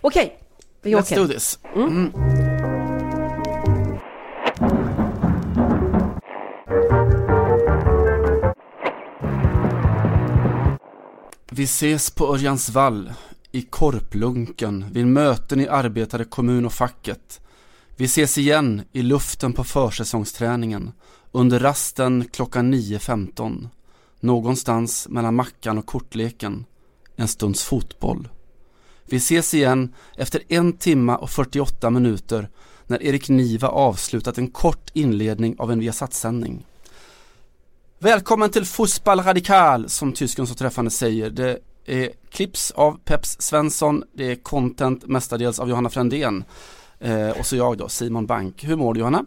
Okej, vi Let's åker. do this. Mm. Vi ses på Örjansvall, i Korplunken, vid möten i arbetare kommun och facket. Vi ses igen i luften på försäsongsträningen, under rasten klockan 9.15. Någonstans mellan mackan och kortleken, en stunds fotboll. Vi ses igen efter en timma och 48 minuter när Erik Niva avslutat en kort inledning av en Viasat-sändning. Välkommen till Fussball Radikal som tysken så träffande säger. Det är klipps av Peps Svensson, det är content mestadels av Johanna Frändén eh, och så jag då, Simon Bank. Hur mår du Johanna?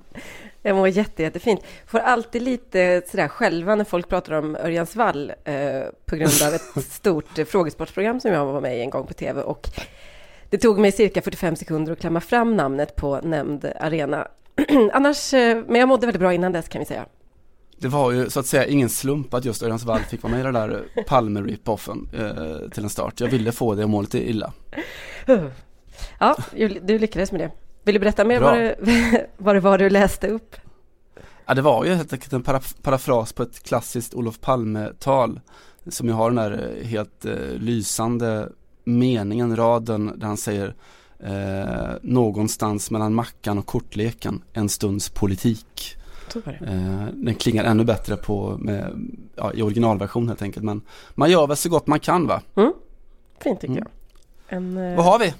Jag mår jätte, jättefint. Får alltid lite sådär själva när folk pratar om Örjansvall eh, på grund av ett stort eh, frågesportprogram som jag var med i en gång på tv och det tog mig cirka 45 sekunder att klämma fram namnet på nämnd arena. Annars, eh, men jag mådde väldigt bra innan dess kan vi säga. Det var ju så att säga ingen slump att just Örjansvall fick vara med i den där Palme-ripoffen eh, till en start. Jag ville få det att må lite illa. Ja, du lyckades med det. Vill du berätta mer vad det, vad det var du läste upp? Ja, det var ju helt enkelt en para parafras på ett klassiskt Olof Palme-tal som ju har den där eh, helt eh, lysande meningen, raden där han säger eh, någonstans mellan mackan och kortleken, en stunds politik. Eh, den klingar ännu bättre på med, ja, i originalversion helt enkelt men man gör väl så gott man kan va? Fint tycker Mm. jag. En, eh, Vad har vi?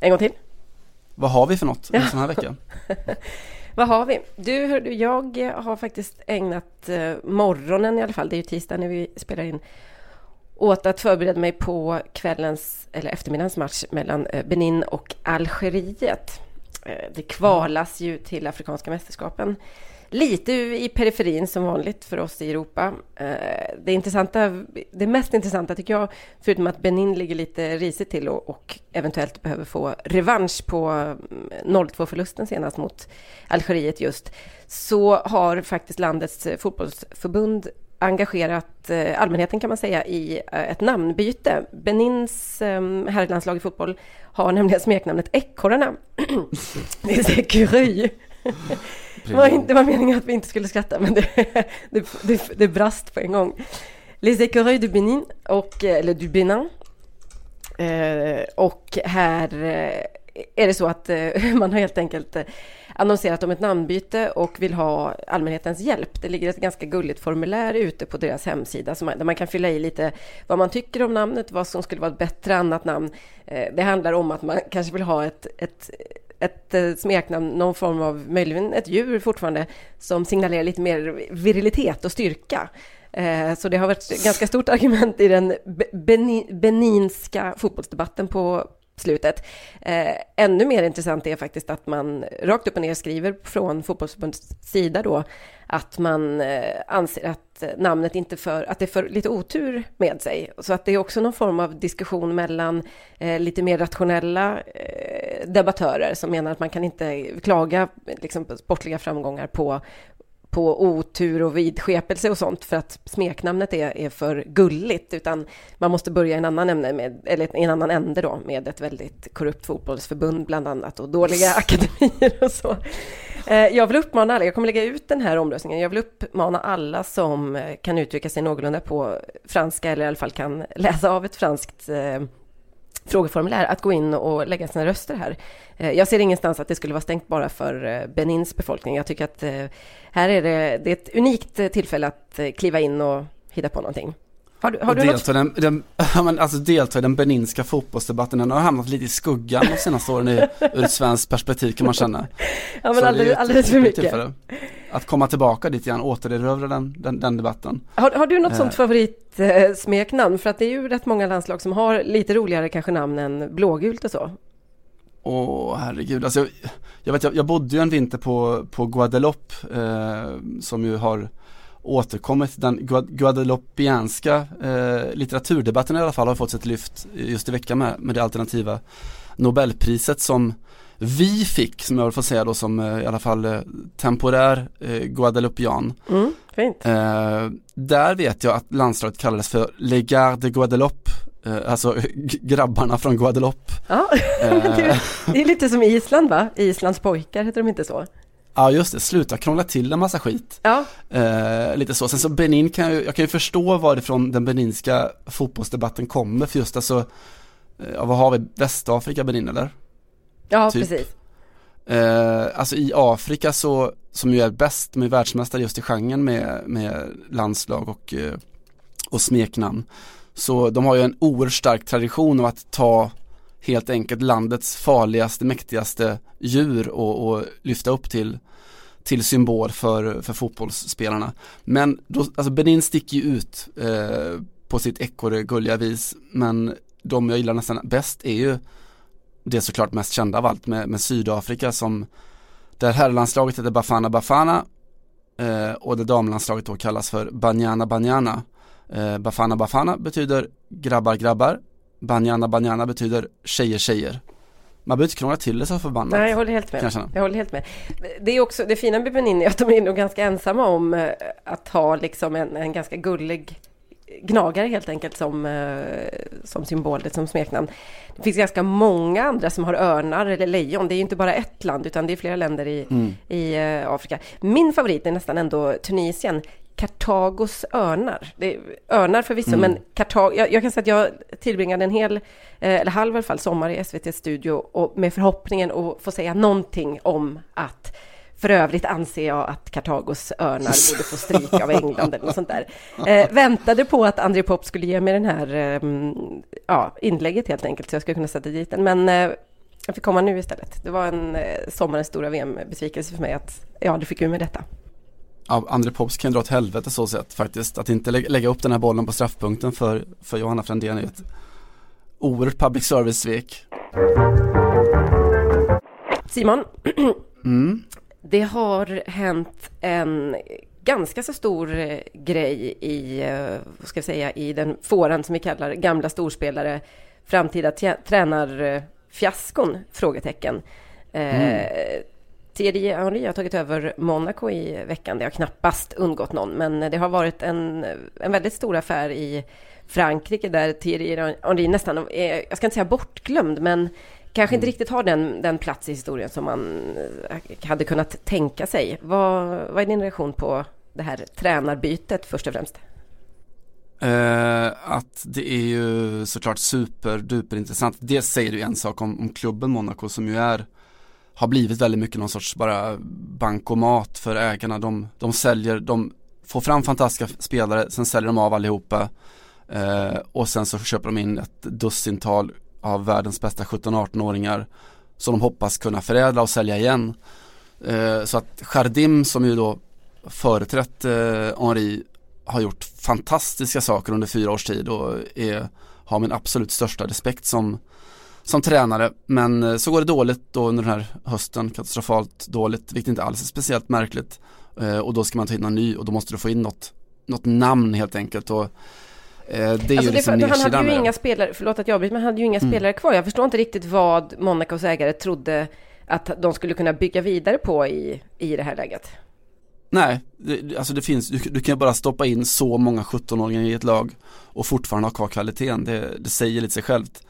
en gång till. Vad har vi för något en sån här vecka? Vad har vi? Du, jag har faktiskt ägnat eh, morgonen i alla fall, det är ju tisdag när vi spelar in, åt att förbereda mig på kvällens, eller eftermiddagens match mellan eh, Benin och Algeriet. Eh, det kvalas ju till Afrikanska mästerskapen. Lite i periferin som vanligt för oss i Europa. Eh, det, intressanta, det mest intressanta tycker jag, förutom att Benin ligger lite risigt till och, och eventuellt behöver få revansch på mm, 0-2-förlusten senast mot Algeriet just, så har faktiskt landets fotbollsförbund engagerat eh, allmänheten kan man säga i eh, ett namnbyte. Benins herrlandslag i fotboll har nämligen smeknamnet Ekorrarna. Det är så. Det var, inte, det var meningen att vi inte skulle skratta, men det, det, det, det brast på en gång. Les écureuils du Benin, och, eller du Benin. Eh, och här eh, är det så att eh, man har helt enkelt eh, annonserat om ett namnbyte och vill ha allmänhetens hjälp. Det ligger ett ganska gulligt formulär ute på deras hemsida där man kan fylla i lite vad man tycker om namnet, vad som skulle vara ett bättre annat namn. Det handlar om att man kanske vill ha ett, ett ett eh, smeknamn, någon form av, möjligen ett djur fortfarande, som signalerar lite mer virilitet och styrka. Eh, så det har varit ett ganska stort argument i den beninska fotbollsdebatten på slutet. Eh, Ännu mer intressant är faktiskt att man rakt upp och ner skriver från fotbollsförbundets sida då att man eh, anser att namnet inte för, att det för lite otur med sig. Så att det är också någon form av diskussion mellan eh, lite mer rationella eh, debattörer som menar att man kan inte klaga liksom, på sportliga framgångar på på otur och vidskepelse och sånt för att smeknamnet är, är för gulligt utan man måste börja i en annan ämne med, eller en annan ände då med ett väldigt korrupt fotbollsförbund bland annat och dåliga akademier och så. Eh, Jag vill uppmana alla, jag kommer lägga ut den här omröstningen, jag vill uppmana alla som kan uttrycka sig någorlunda på franska eller i alla fall kan läsa av ett franskt eh, frågeformulär att gå in och lägga sina röster här. Eh, jag ser ingenstans att det skulle vara stängt bara för eh, Benins befolkning. Jag tycker att eh, här är det, det är ett unikt tillfälle att kliva in och hitta på någonting. Har du, har du något? delta, i den, den, alltså delta i den beninska fotbollsdebatten, den har hamnat lite i skuggan de senaste åren i, ur ett svenskt perspektiv kan man känna. Ja, men alldeles, ett alldeles för mycket. tillfälle Att komma tillbaka dit igen, återerövra den, den, den debatten. Har, har du något Eh. sånt favoritsmeknamn? För att det är ju rätt många landslag som har lite roligare kanske namn än blågult och så. Åh herregud, alltså jag, jag vet jag, jag bodde ju en vinter på, på Guadeloupe eh, som ju har återkommit, den Gua- guadeloupianska eh, litteraturdebatten i alla fall har fått sig ett lyft just i veckan med, med det alternativa Nobelpriset som vi fick, som jag får säga då som eh, i alla fall eh, temporär eh, guadeloupian. Mm, fint. Eh, där vet jag att landslaget kallades för Le Gard de Guadeloupe eh, alltså grabbarna från Guadeloupe. Ja, eh. det är lite som Island va? Islands pojkar heter de inte så? Ja just det, sluta krångla till en massa skit. Ja. Eh, lite så. Sen så Benin kan jag, jag kan ju förstå varifrån den beninska fotbollsdebatten kommer för just alltså, eh, vad har vi, Västafrika Benin eller? Ja typ. precis. Eh, alltså i Afrika så, som ju är bäst med världsmästare just i genren med, med landslag och, eh, och smeknamn. Så de har ju en oerhört stark tradition av att ta helt enkelt landets farligaste, mäktigaste djur och, och lyfta upp till, till symbol för, för fotbollsspelarna. Men då, alltså Benin sticker ju ut eh, på sitt ekorre vis men de jag gillar nästan bäst är ju det såklart mest kända av allt med, med Sydafrika som där herrlandslaget heter Bafana Bafana eh, och det damlandslaget då kallas för Banyana Banyana. Eh, Bafana Bafana betyder grabbar grabbar Banjana Banjana betyder tjejer tjejer. Man behöver inte krångla till det så förbannat. Nej, jag håller helt med. Jag, jag, håller helt med. Det är också, det fina med Benin är att de är nog ganska ensamma om eh, att ha liksom en, en ganska gullig gnagare helt enkelt som, eh, som symbol, som smeknamn. Det finns ganska många andra som har örnar eller lejon. Det är ju inte bara ett land utan det är flera länder i, mm. i uh, Afrika. Min favorit är nästan ändå Tunisien. Kartagos örnar. Det är örnar förvisso, mm. men Kartago, jag, jag, kan säga att jag tillbringade en hel, eh, eller halv i alla fall, sommar i SVT studio och med förhoppningen att få säga någonting om att för övrigt anser jag att Kartagos örnar borde få stryk av England eller något sånt där. Eh, väntade på att André Pop skulle ge mig den här eh, ja, inlägget helt enkelt, så jag skulle kunna sätta dit den. Men eh, jag fick komma nu istället. Det var en eh, sommarens stora VM-besvikelse för mig att jag aldrig fick ur mig detta ja, André Pops kan dra åt helvete så sett faktiskt. Att inte lä lägga upp den här bollen på straffpunkten för, för Johanna Frändén är ett oerhört public service-svek. Simon, mm. det har hänt en ganska så stor eh, grej i, eh, vad ska jag säga, i den fåran som vi kallar gamla storspelare, framtida tränarfiaskon? Frågetecken. Mm. Eh, Thierry Henry har tagit över Monaco i veckan. Det har knappast undgått någon, men det har varit en, en väldigt stor affär i Frankrike där Thierry Henry nästan är, jag ska inte säga bortglömd, men kanske inte mm. riktigt har den, den plats i historien som man eh, hade kunnat tänka sig. Vad, vad är din reaktion på det här tränarbytet först och främst? Uh, att det är ju såklart superduper intressant. Det säger ju en sak om, om klubben Monaco som ju är har blivit väldigt mycket någon sorts bara bankomat för ägarna. De, de säljer, de får fram fantastiska spelare, sen säljer de av allihopa eh, och sen så köper de in ett dussintal av världens bästa 17-18-åringar som de hoppas kunna förädla och sälja igen. Eh, så att Jardim som ju då företrätt eh, Henri har gjort fantastiska saker under fyra års tid och är, har min absolut största respekt som som tränare. Men eh, så går det dåligt då under den här hösten, katastrofalt dåligt, vilket inte alls är speciellt märkligt. Eh, och då ska man ta in någon ny och då måste du få in något, något namn helt enkelt. Och, eh, det är alltså ju liksom det, Han hade ju inga spelare, förlåt att jag avbryter, men han hade ju inga mm. spelare kvar. Jag förstår inte riktigt vad Monacos ägare trodde att de skulle kunna bygga vidare på i, i det här läget. Nej, det, alltså det finns, du, du kan bara stoppa in så många 17-åringar i ett lag och fortfarande ha kvar kvaliteten. Det, det säger lite sig självt.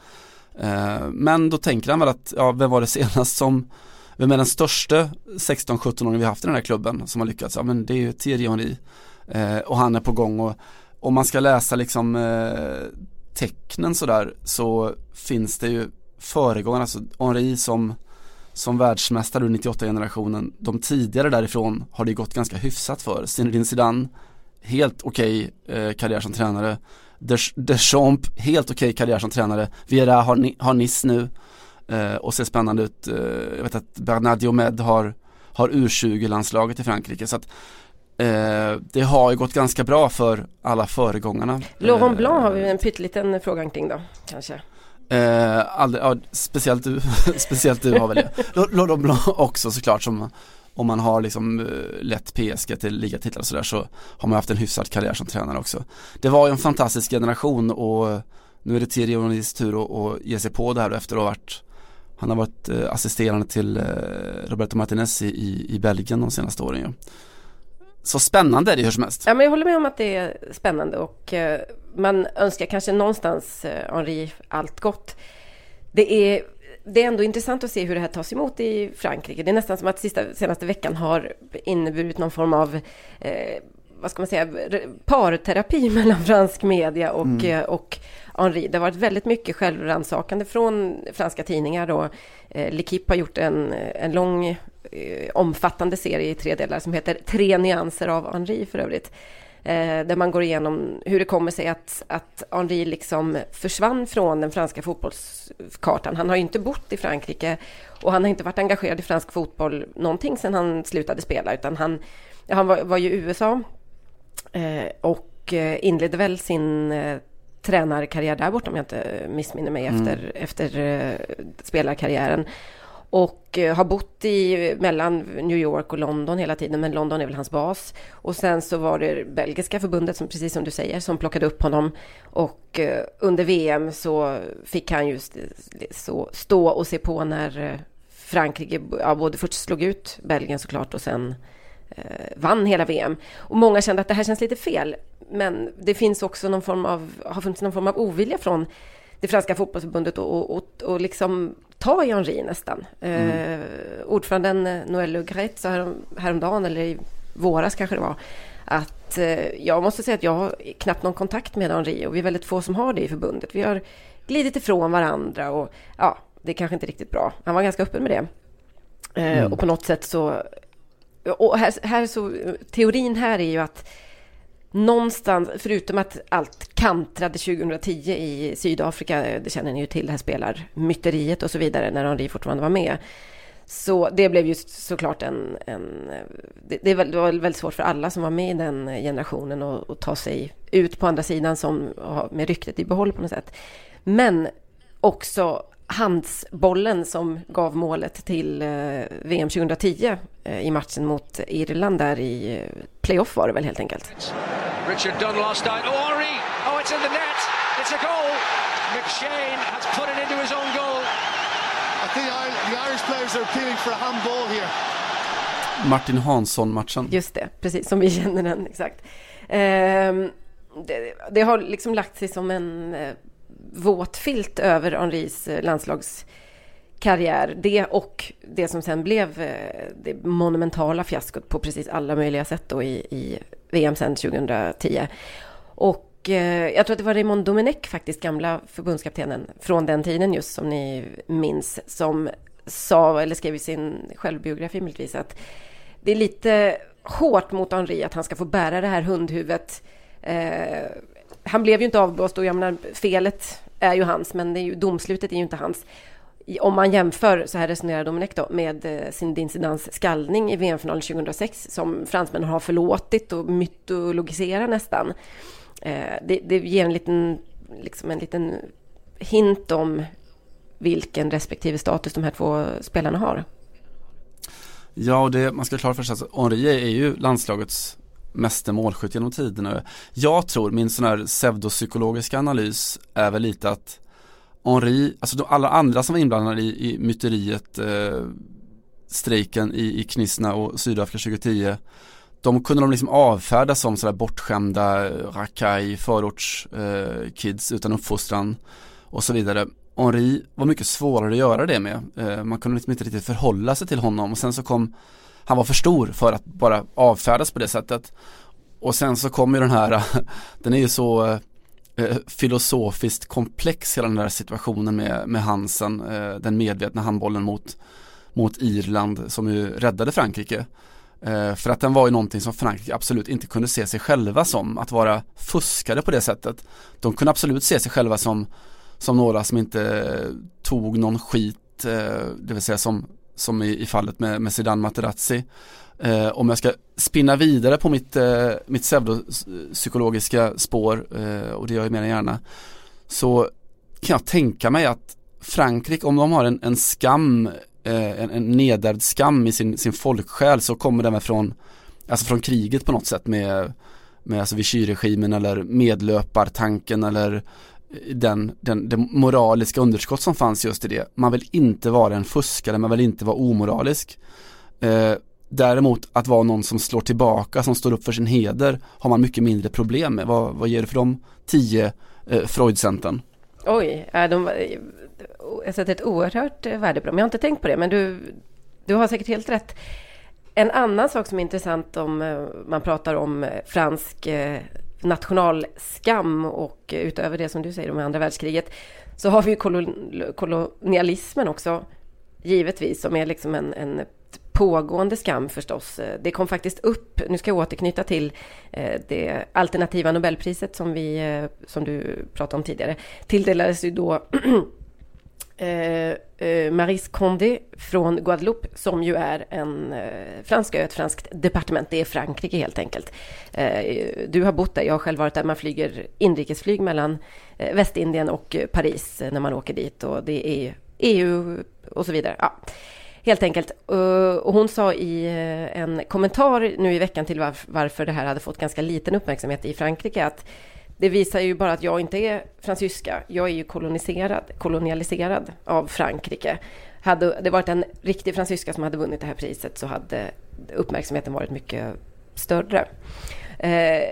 Eh, men då tänker han väl att, ja, vem var det senast som, vem är den största 16-17-åringen vi haft i den här klubben som har lyckats? Ja men det är ju Thierry Henry. Eh, och han är på gång och om man ska läsa liksom eh, tecknen sådär så finns det ju föregångarna, alltså Henri som som världsmästare ur 98-generationen, de tidigare därifrån har det gått ganska hyfsat för. Zinedine Zidane, helt okej okay, eh, karriär som tränare. Deschamps, helt okej okay karriär som tränare. Viera har, har Nice nu eh, och ser spännande ut. Eh, jag vet att Bernard Diomed har, har U20-landslaget i Frankrike. Så att, eh, det har ju gått ganska bra för alla föregångarna. Laurent Blanc har vi en pytteliten fråga kring då, kanske. Eh, aldrig, ja, speciellt du, speciellt du har väl det. Laurent Blanc också såklart som om man har liksom eh, lett PSG till ligatitlar och sådär så har man haft en hyfsad karriär som tränare också. Det var ju en fantastisk generation och eh, nu är det Thierry Henrys tur att, att ge sig på det här efter att ha varit han har varit eh, assisterande till Roberto Martinez i, i Belgien de senaste åren ju. så spännande är det hur som helst. Ja, men jag håller med om att det är spännande och man önskar kanske någonstans Henri allt gott. Det är, det är ändå intressant att se hur det här tas emot i Frankrike. Det är nästan som att sista, senaste veckan har inneburit någon form av eh, vad ska man säga, parterapi mellan fransk media och, mm. Eh, och Henri. Det har varit väldigt mycket självrannsakande från franska tidningar. Då. Eh, L'Equipe har gjort en, en lång eh, omfattande serie i tre delar som heter Tre nyanser av Henri för övrigt. Eh, där man går igenom hur det kommer sig att, att Henri liksom försvann från den franska fotbollskartan. Han har ju inte bott i Frankrike och han har inte varit engagerad i fransk fotboll någonting sedan han slutade spela utan han, han var, var ju i USA eh, och eh, inledde väl sin eh, tränarkarriär där borta om jag inte missminner mig mm. efter, efter eh, spelarkarriären. Och eh, har bott i mellan New York och London hela tiden, men London är väl hans bas. Och sen så var det belgiska förbundet, som, precis som du säger, som plockade upp honom. Och eh, under VM så fick han just så stå och se på när eh, Frankrike ja, både först slog ut Belgien såklart och sen eh, vann hela VM. Och många kände att det här känns lite fel. Men det finns också någon form av, har funnits någon form av ovilja från det franska fotbollsförbundet och, och, och liksom ta i Henri nästan. Mm. Eh, ordföranden Noël Le Gret sa härom, häromdagen, eller i våras kanske det var, att eh, jag måste säga att jag har knappt någon kontakt med Henri och vi är väldigt få som har det i förbundet. Vi har glidit ifrån varandra och ja, det är kanske inte riktigt bra. Han var ganska öppen med det. Eh, mm. Och på något sätt så... Och här, här så, teorin här är ju att någonstans, förutom att allt kantrade 2010 i Sydafrika, det känner ni ju till, det här spelarmyteriet och så vidare, när Henri fortfarande var med. Så det blev ju såklart en... en det, det, var väldigt svårt för alla som var med i den generationen att, att ta sig ut på andra sidan som, med ryktet i behåll på något sätt. Men också handsbollen som gav målet till eh, VM 2010 eh, i matchen mot Irland där i eh, playoff var det väl helt enkelt. Richard Dunn last night. Oh, Henri! Oh, it's in the net! It's a goal! McShane has put it into his own goal. I think the Irish players are appealing for a handball here. Martin Hansson-matchen. Just det, precis som vi känner den exakt. Eh, det, det, har liksom lagt sig som en våt filt över Henris eh, landslagskarriär. Det och det som sen blev eh, det monumentala fiaskot på precis alla möjliga sätt då i, i VM sen 2010. Och eh, jag tror att det var Raymond Domenech faktiskt, gamla förbundskaptenen från den tiden just som ni minns, som sa, eller skrev i sin självbiografi möjligtvis, att det är lite hårt mot Henri att han ska få bära det här hundhuvudet eh, han blev ju inte avblåst och jag menar, felet är ju hans, men det är ju, domslutet är ju inte hans. Om man jämför, så här resonerar Dominic då, med eh, sin Zinedine Zidans skallning i VM-finalen 2006 som fransmännen har förlåtit och mytologiserar nästan. Eh, det, det ger en liten, liksom en liten hint om vilken respektive status de här två spelarna har. Ja, och det, man ska klara för sig att Henri är ju landslagets meste målskytt genom tiderna. Jag tror, min sån här pseudopsykologiska analys är väl lite att Henri, alltså de alla andra som var inblandade i, i myteriet, eh, strejken i, i Knisna och Sydafrika 2010 de kunde de liksom avfärda som sådär bortskämda eh, rackaj, förortskids eh, utan uppfostran och så vidare. Henri var mycket svårare att göra det med. Eh, man kunde liksom inte riktigt förhålla sig till honom och sen så kom han var för stor för att bara avfärdas på det sättet. Och sen så kommer ju den här, den är ju så eh, eh, filosofiskt komplex hela den där situationen med, med Hansen, eh, den medvetna handbollen mot, mot Irland som ju räddade Frankrike. Eh, för att den var ju någonting som Frankrike absolut inte kunde se sig själva som, att vara fuskade på det sättet. De kunde absolut se sig själva som, som några som inte tog någon skit, eh, det vill säga som som i, i fallet med, med Zidane Materazzi. Eh, om jag ska spinna vidare på mitt, eh, mitt pseudopsykologiska spår, eh, och det gör jag mer än gärna, så kan jag tänka mig att Frankrike, om de har en, en skam, eh, en, en nedärvd skam i sin, sin folksjäl så kommer den från, alltså från kriget på något sätt med, med alltså Vichy-regimen eller medlöpartanken eller den, den, det moraliska underskott som fanns just i det. Man vill inte vara en fuskare, man vill inte vara omoralisk. Eh, Däremot att vara någon som slår tillbaka, som står upp för sin heder har man mycket mindre problem med. Vad, vad ger du för de tio eh, Freudcentern? Oj, är de, jag sätter ett oerhört eh, värde på dem. Jag har inte tänkt på det, men du, du har säkert helt rätt. En annan sak som är intressant om eh, man pratar om eh, fransk eh, nationalskam och utöver det som du säger om andra världskriget så har vi ju kolonialismen också givetvis som är liksom en, en pågående skam förstås. Det kom faktiskt upp, nu ska jag återknyta till eh, det alternativa Nobelpriset som, vi, eh, som du pratade om tidigare, tilldelades ju då eh, eh, Maris Condé från Guadeloupe som ju är en eh, fransk ö, ett franskt departement. Det är Frankrike helt enkelt. Eh, du har bott där, jag har själv varit där. Man flyger inrikesflyg mellan eh, Västindien och eh, Paris eh, när man åker dit och det är EU och så vidare. Ja. Helt enkelt. Eh, och hon sa i en kommentar nu i veckan till varför det här hade fått ganska liten uppmärksamhet i Frankrike att det visar ju bara att jag inte är fransyska. Jag är ju koloniserad, kolonialiserad av Frankrike. Hade det varit en riktig fransyska som hade vunnit det här priset så hade uppmärksamheten varit mycket större. Eh,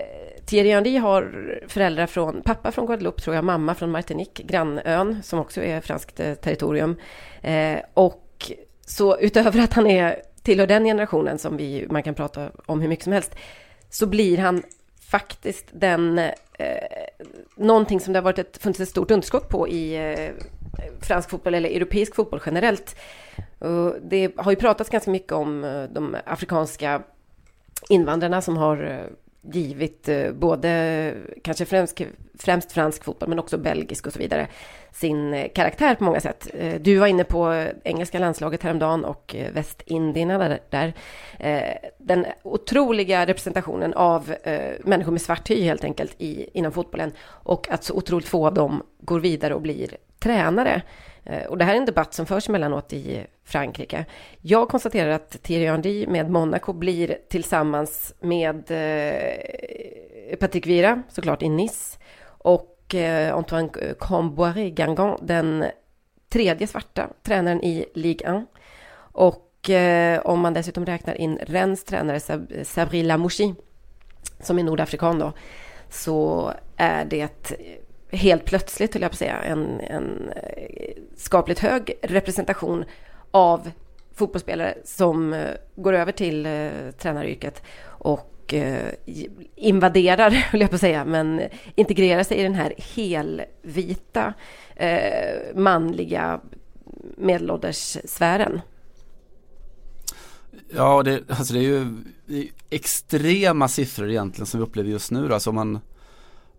Thierry Henry har föräldrar från, pappa från Guadeloupe tror jag, mamma från Martinique, grannön som också är franskt eh, territorium. Eh, och så utöver att han är, tillhör den generationen som vi, man kan prata om hur mycket som helst, så blir han faktiskt den, eh, någonting som det har varit ett, funnits ett stort underskott på i eh, fransk fotboll eller europeisk fotboll generellt. Och det har ju pratats ganska mycket om eh, de afrikanska invandrarna som har eh, givit eh, både kanske främst, främst fransk fotboll men också belgisk och så vidare sin eh, karaktär på många sätt. Eh, du var inne på eh, engelska landslaget häromdagen och Västindierna där. Den otroliga representationen av människor med svart hy helt enkelt i, inom fotbollen och att så otroligt få av dem går vidare och blir tränare. Och det här är en debatt som förs emellanåt i Frankrike. Jag konstaterar att Thierry Henry med Monaco blir tillsammans med eh, Patrick Vira, såklart i Nice, och och eh, Antoine Comboiré Gangan, den tredje svarta tränaren i Ligue 1. Och eh, om man dessutom räknar in Rennes tränare Sabri Lamouchi, som är nordafrikan då, så är det helt plötsligt, höll jag på att säga, en, en eh, skapligt hög representation av fotbollsspelare som går över till tränaryrket och Eh, invaderar, höll jag på att säga, men integrerar sig i den här helvita eh, manliga medelålders sfären. Ja, det, alltså det är ju extrema siffror egentligen som vi upplever just nu. Alltså man,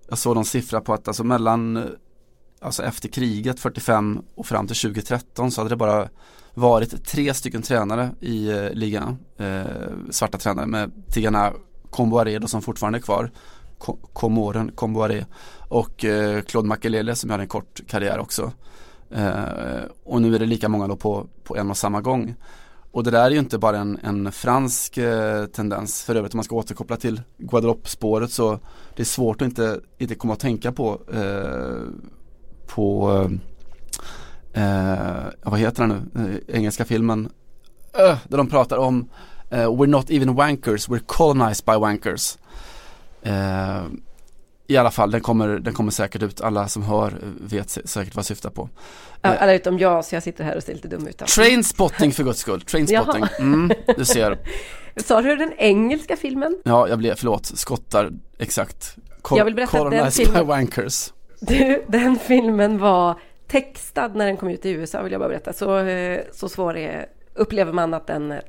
jag såg någon siffra på att alltså mellan eh, Alltså efter kriget 45 och fram till 2013 så hade det bara varit tre stycken tränare i ligan eh, Svarta tränare med Tigana Comboiré som fortfarande är kvar. Comoren Comboiré och eh, Claude Makelele som gör en kort karriär också. Eh, Och nu är det lika många då på, på en och samma gång. Och det där är ju inte bara en, en fransk eh, tendens. För övrigt om man ska återkoppla till Guadeloupe-spåret så det är svårt att inte, inte komma att tänka på eh, på eh, eh vad heter den nu, eh, engelska filmen. Där de pratar om uh, We're not even wankers, we're colonized by wankers. Uh, i alla fall, den kommer, den kommer säkert ut. Alla som hör vet säkert vad jag syftar på. Alla utom jag, så jag sitter här och ser lite dum ut. Trainspotting för guds skull. Trainspotting. Mm, du ser. Sa du den engelska filmen? Ja, jag blev, förlåt, skottar, exakt. Col jag vill berätta att den filmen, wankers. Du, den filmen var textad när den kom ut i USA, vill jag bara berätta. Så, eh, så svår är, upplever man att den eh,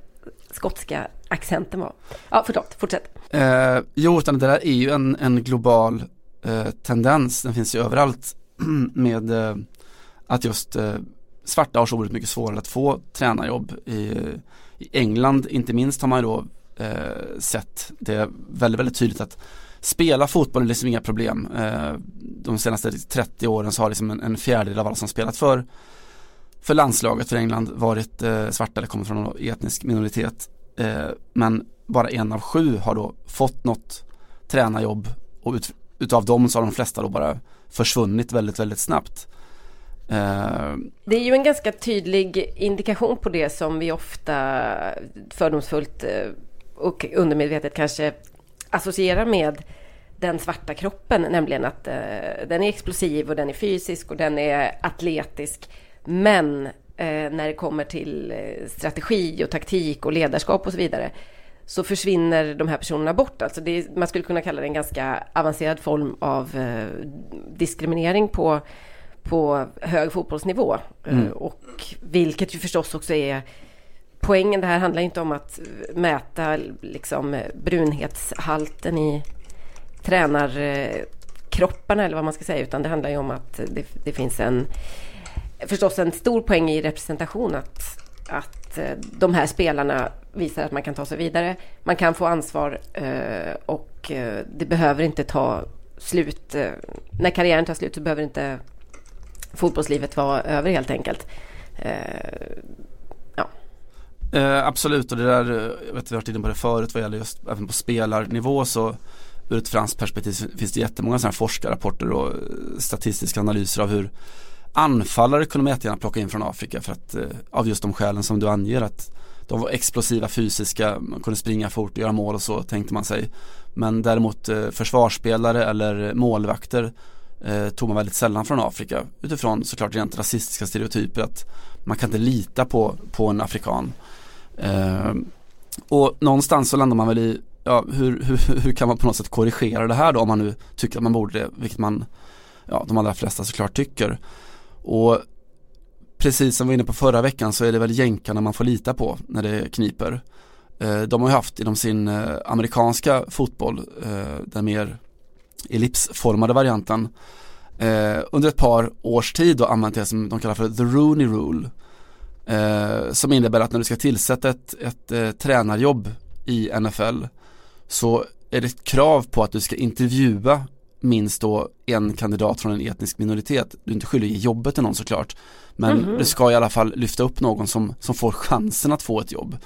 skotska accenten var. Ja, förlåt, fortsätt. Eh, jo, utan det där är ju en, en global eh, tendens, den finns ju överallt med eh, att just eh, svarta har så oerhört mycket svårare att få tränarjobb. I, I England inte minst har man ju då eh, sett det väldigt, väldigt tydligt att spela fotboll är liksom inga problem. Eh, de senaste 30 åren så har liksom en, en fjärdedel av alla som spelat för för landslaget för England varit eh, svarta eller kommit från någon etnisk minoritet. Eh, men bara en av sju har då fått något tränarjobb och ut, utav dem så har de flesta då bara försvunnit väldigt, väldigt snabbt. Eh, det är ju en ganska tydlig indikation på det som vi ofta fördomsfullt eh, och undermedvetet kanske associerar med den svarta kroppen, nämligen att eh, den är explosiv och den är fysisk och den är atletisk. Men eh, när det kommer till eh, strategi och taktik och ledarskap och så vidare så försvinner de här personerna bort. Alltså är, man skulle kunna kalla det en ganska avancerad form av eh, diskriminering på, på hög fotbollsnivå. Eh, mm. och vilket ju förstås också är poängen. Det här handlar inte om att mäta liksom, brunhetshalten i tränarkropparna eller vad man ska säga, utan det handlar ju om att det, det finns en förstås en stor poäng i representation att, att eh, de här spelarna visar att man kan ta sig vidare. Man kan få ansvar eh, och eh, det behöver inte ta slut. När karriären tar slut så behöver inte fotbollslivet vara över helt enkelt. Ja. Eh, absolut och det där, jag vet vi har varit inne på det förut vad gäller just även på spelarnivå så ur ett franskt perspektiv finns det jättemånga sådana här forskarrapporter och statistiska analyser av hur anfallare kunde man jättegärna plocka in från Afrika för att eh, av just de skälen som du anger att de var explosiva fysiska, man kunde springa fort och göra mål och så tänkte man sig. Men däremot eh, försvarsspelare eller målvakter eh, tog man väldigt sällan från Afrika utifrån såklart rent rasistiska stereotyper att man kan inte lita på, på en afrikan. Eh, och någonstans så landar man väl i ja, hur, hur, hur kan man på något sätt korrigera det här då om man nu tycker att man borde det, vilket man, ja de allra flesta såklart tycker. Och precis som vi var inne på förra veckan så är det väl jänkarna man får lita på när det kniper. Eh, de har ju haft inom sin eh, amerikanska fotboll, eh, den mer ellipsformade varianten, under ett par års tid då använt det som de kallar för the Rooney Rule. Som innebär att när du ska tillsätta ett, ett tränarjobb i NFL så är det ett krav på att du ska intervjua minst då en kandidat från en etnisk minoritet. Du är inte skyldig att ge jobbet till någon såklart. Men mm -hmm. du ska i alla fall lyfta upp någon som, som får chansen att få ett jobb.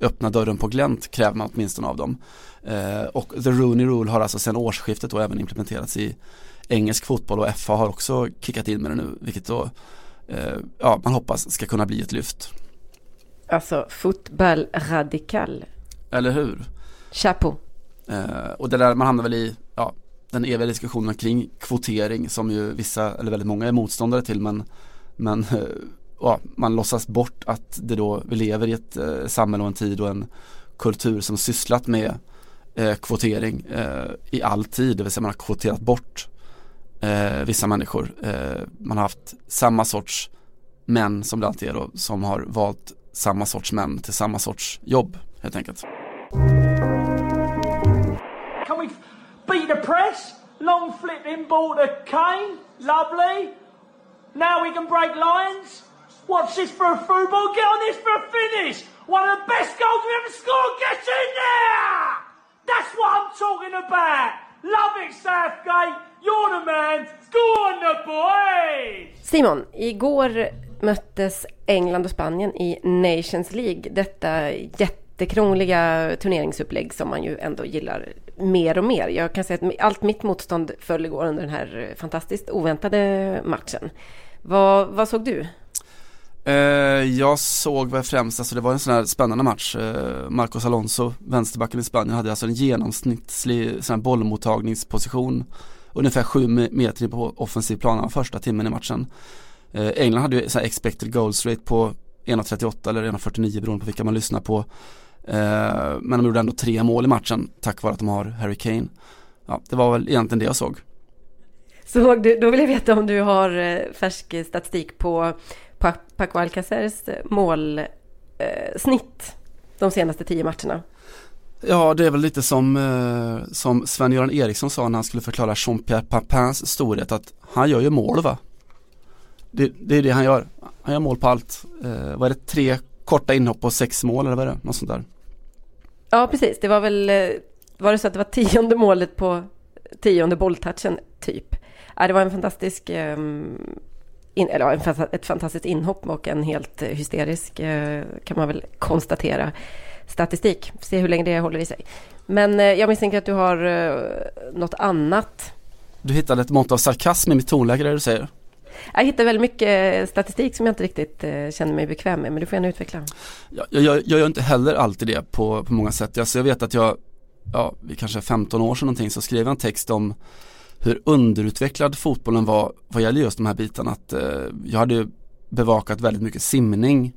Öppna dörren på glänt kräver man åtminstone av dem. Eh, och The Rooney Rule har alltså sedan årsskiftet då även implementerats i engelsk fotboll och FA har också kickat in med det nu. Vilket då, eh, ja man hoppas ska kunna bli ett lyft. Alltså fotboll radikal. Eller hur? Chapeau. Eh, och det där man hamnar väl i, ja den eviga diskussionen kring kvotering som ju vissa, eller väldigt många är motståndare till men, men eh, ja, man låtsas bort att det då, vi lever i ett eh, samhälle och en tid och en kultur som sysslat med eh, kvotering eh, i all tid, det vill säga man har kvoterat bort eh, vissa människor. Eh, man har haft samma sorts män som det alltid är då, som har valt samma sorts män till samma sorts jobb helt enkelt. Press. Long flipping ball to Kane. Lovely. Now we can break lines. Watch this for a through ball. Get on this for a finish. One of the best goals we ever scored. Get in there! That's what I'm talking about. Love it, Southgate. You're the man. Go on the boys! Simon, igår möttes England och Spanien i Nations League. Detta jätte jättekrångliga turneringsupplägg som man ju ändå gillar mer och mer. Jag kan säga att allt mitt motstånd föll igår under den här eh, fantastiskt oväntade matchen. Vad, vad såg du? Eh, jag såg väl främst, alltså det var en sån här spännande match. Eh, Marcos Alonso, vänsterbacken i Spanien, hade alltså en genomsnittlig sån här bollmottagningsposition ungefär sju meter på offensiv plan första timmen i matchen. Eh, England hade ju så här expected goals rate på 1.38 eller 1.49 beroende på vilka man lyssnar på. Eh, men de gjorde ändå tre mål i matchen tack vare att de har Harry Kane. Ja, det var väl egentligen det jag såg. Såg du, då vill jag veta om du har eh, färsk statistik på Paco Alcacers eh, målsnitt de senaste tio matcherna. Ja, det är väl lite som, som Sven-Göran Eriksson sa när han skulle förklara Jean-Pierre Papins storhet att han gör ju mål va? Det, det är det han gör. Han gör mål på allt. Eh, vad är det, tre korta inhopp och sex mål eller vad är det? Något sånt där. Ja, precis. Det var väl, eh, var det så att det var tionde målet på tionde bolltouchen typ? Ja, det var en fantastisk, um, in, eller en, ett fantastiskt inhopp och en helt hysterisk, uh, kan man väl konstatera, statistik. Se hur länge det håller i sig. Men jag misstänker att du har något annat. Du hittade ett mått av sarkasm i mitt tonläge där du säger. Jag hittar väldigt mycket eh, statistik som jag inte riktigt eh, känner mig bekväm med, men du får gärna utveckla. Jag, jag, jag gör inte heller alltid det på, på många sätt. Alltså jag vet att jag, ja, kanske 15 år sedan någonting så skrev jag en text om hur underutvecklad fotbollen var vad gäller just de här bitarna. Att, eh, jag hade bevakat väldigt mycket simning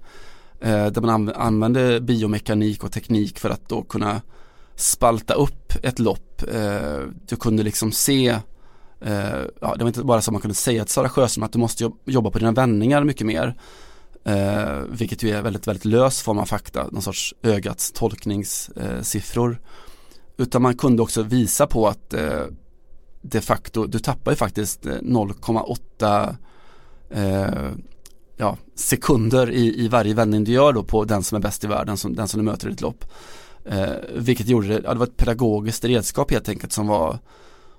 eh, där man använde biomekanik och teknik för att då kunna spalta upp ett lopp. Eh, du kunde liksom se eh, ja, det var inte bara så man kunde säga till Sara Sjöström att du måste jobba på dina vändningar mycket mer. Eh, vilket ju är väldigt, väldigt lös form av fakta, någon sorts ögats tolkningssiffror. Eh, Utan man kunde också visa på att eh, de facto, du tappar ju faktiskt eh, 0,8 eh, ja, sekunder i, i varje vändning du gör då på den som är bäst i världen, som, den som du möter i ditt lopp. Eh, vilket gjorde det, ja, det var ett pedagogiskt redskap helt enkelt som var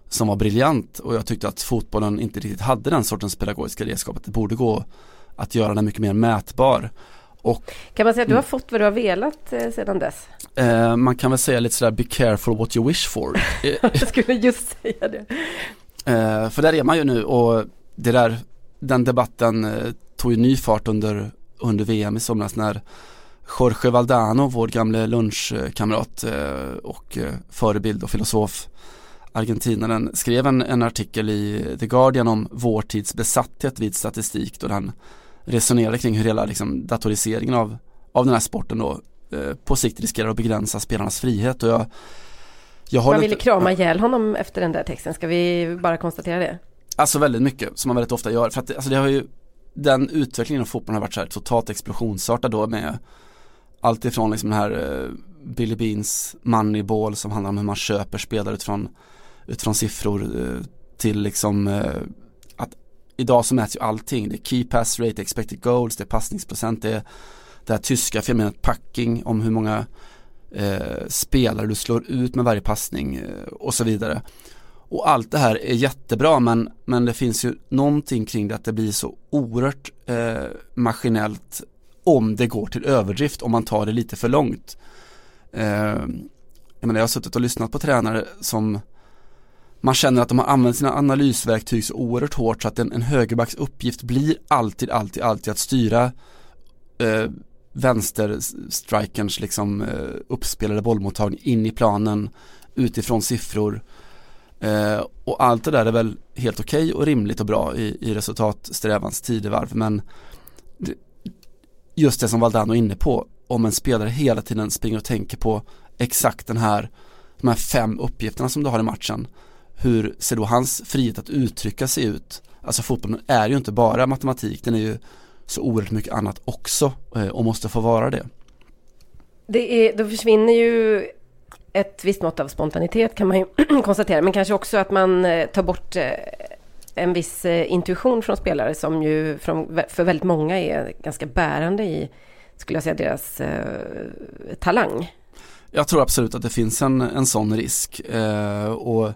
som var briljant och jag tyckte att fotbollen inte riktigt hade den sortens pedagogiska redskap. Att det borde gå att göra den mycket mer mätbar. Och, kan man säga att du har mm. fått vad du har velat eh, sedan dess? Eh, man kan väl säga lite sådär, be careful what you wish for. jag skulle just säga det. Eh, för där är man ju nu och det där, den debatten eh, tog ju ny fart under, under VM i somras när Jorge Valdano, vår gamle lunchkamrat eh, och eh, förebild och filosof argentinaren skrev en, en, artikel i The Guardian om vår tids besatthet vid statistik då han resonerade kring hur hela liksom, datoriseringen av, av den här sporten då eh, på sikt riskerar att begränsa spelarnas frihet och jag jag Man ville krama ihjäl honom efter den där texten, ska vi bara konstatera det? Alltså väldigt mycket, som man väldigt ofta gör. För att alltså det har ju, den utvecklingen av fotbollen har varit så här totalt explosionsartad då med allt ifrån liksom den här eh, Billy Beans Moneyball som handlar om hur man köper spelare utifrån, utifrån siffror eh, till liksom eh, att idag så mäts ju allting. Det är key pass rate, expected goals, det är passningsprocent, det är det här tyska fenomenet packing om hur många eh, spelare du slår ut med varje passning eh, och så vidare. Och allt det här är jättebra men, men det finns ju någonting kring det att det blir så oerhört eh, maskinellt om det går till överdrift, om man tar det lite för långt. Eh, jag, menar, jag har suttit och lyssnat på tränare som man känner att de har använt sina analysverktyg så oerhört hårt så att en, en högerbacks uppgift blir alltid, alltid, alltid att styra eh, vänsterstrikerns liksom eh, uppspelade bollmottagning in i planen utifrån siffror. Eh, och allt det där är väl helt okej okay och rimligt och bra i, i resultatsträvans tidevarv men det, just det som Valdano är inne på om en spelare hela tiden springer och tänker på exakt den här de här fem uppgifterna som du har i matchen hur ser då hans frihet att uttrycka sig ut alltså fotbollen är ju inte bara matematik den är ju så oerhört mycket annat också eh, och måste få vara det. Det är, då försvinner ju ett visst mått av spontanitet kan man ju konstatera, men kanske också att man eh, tar bort eh, en viss intuition från spelare som ju för väldigt många är ganska bärande i, skulle jag säga, deras talang. Jag tror absolut att det finns en, en sån risk och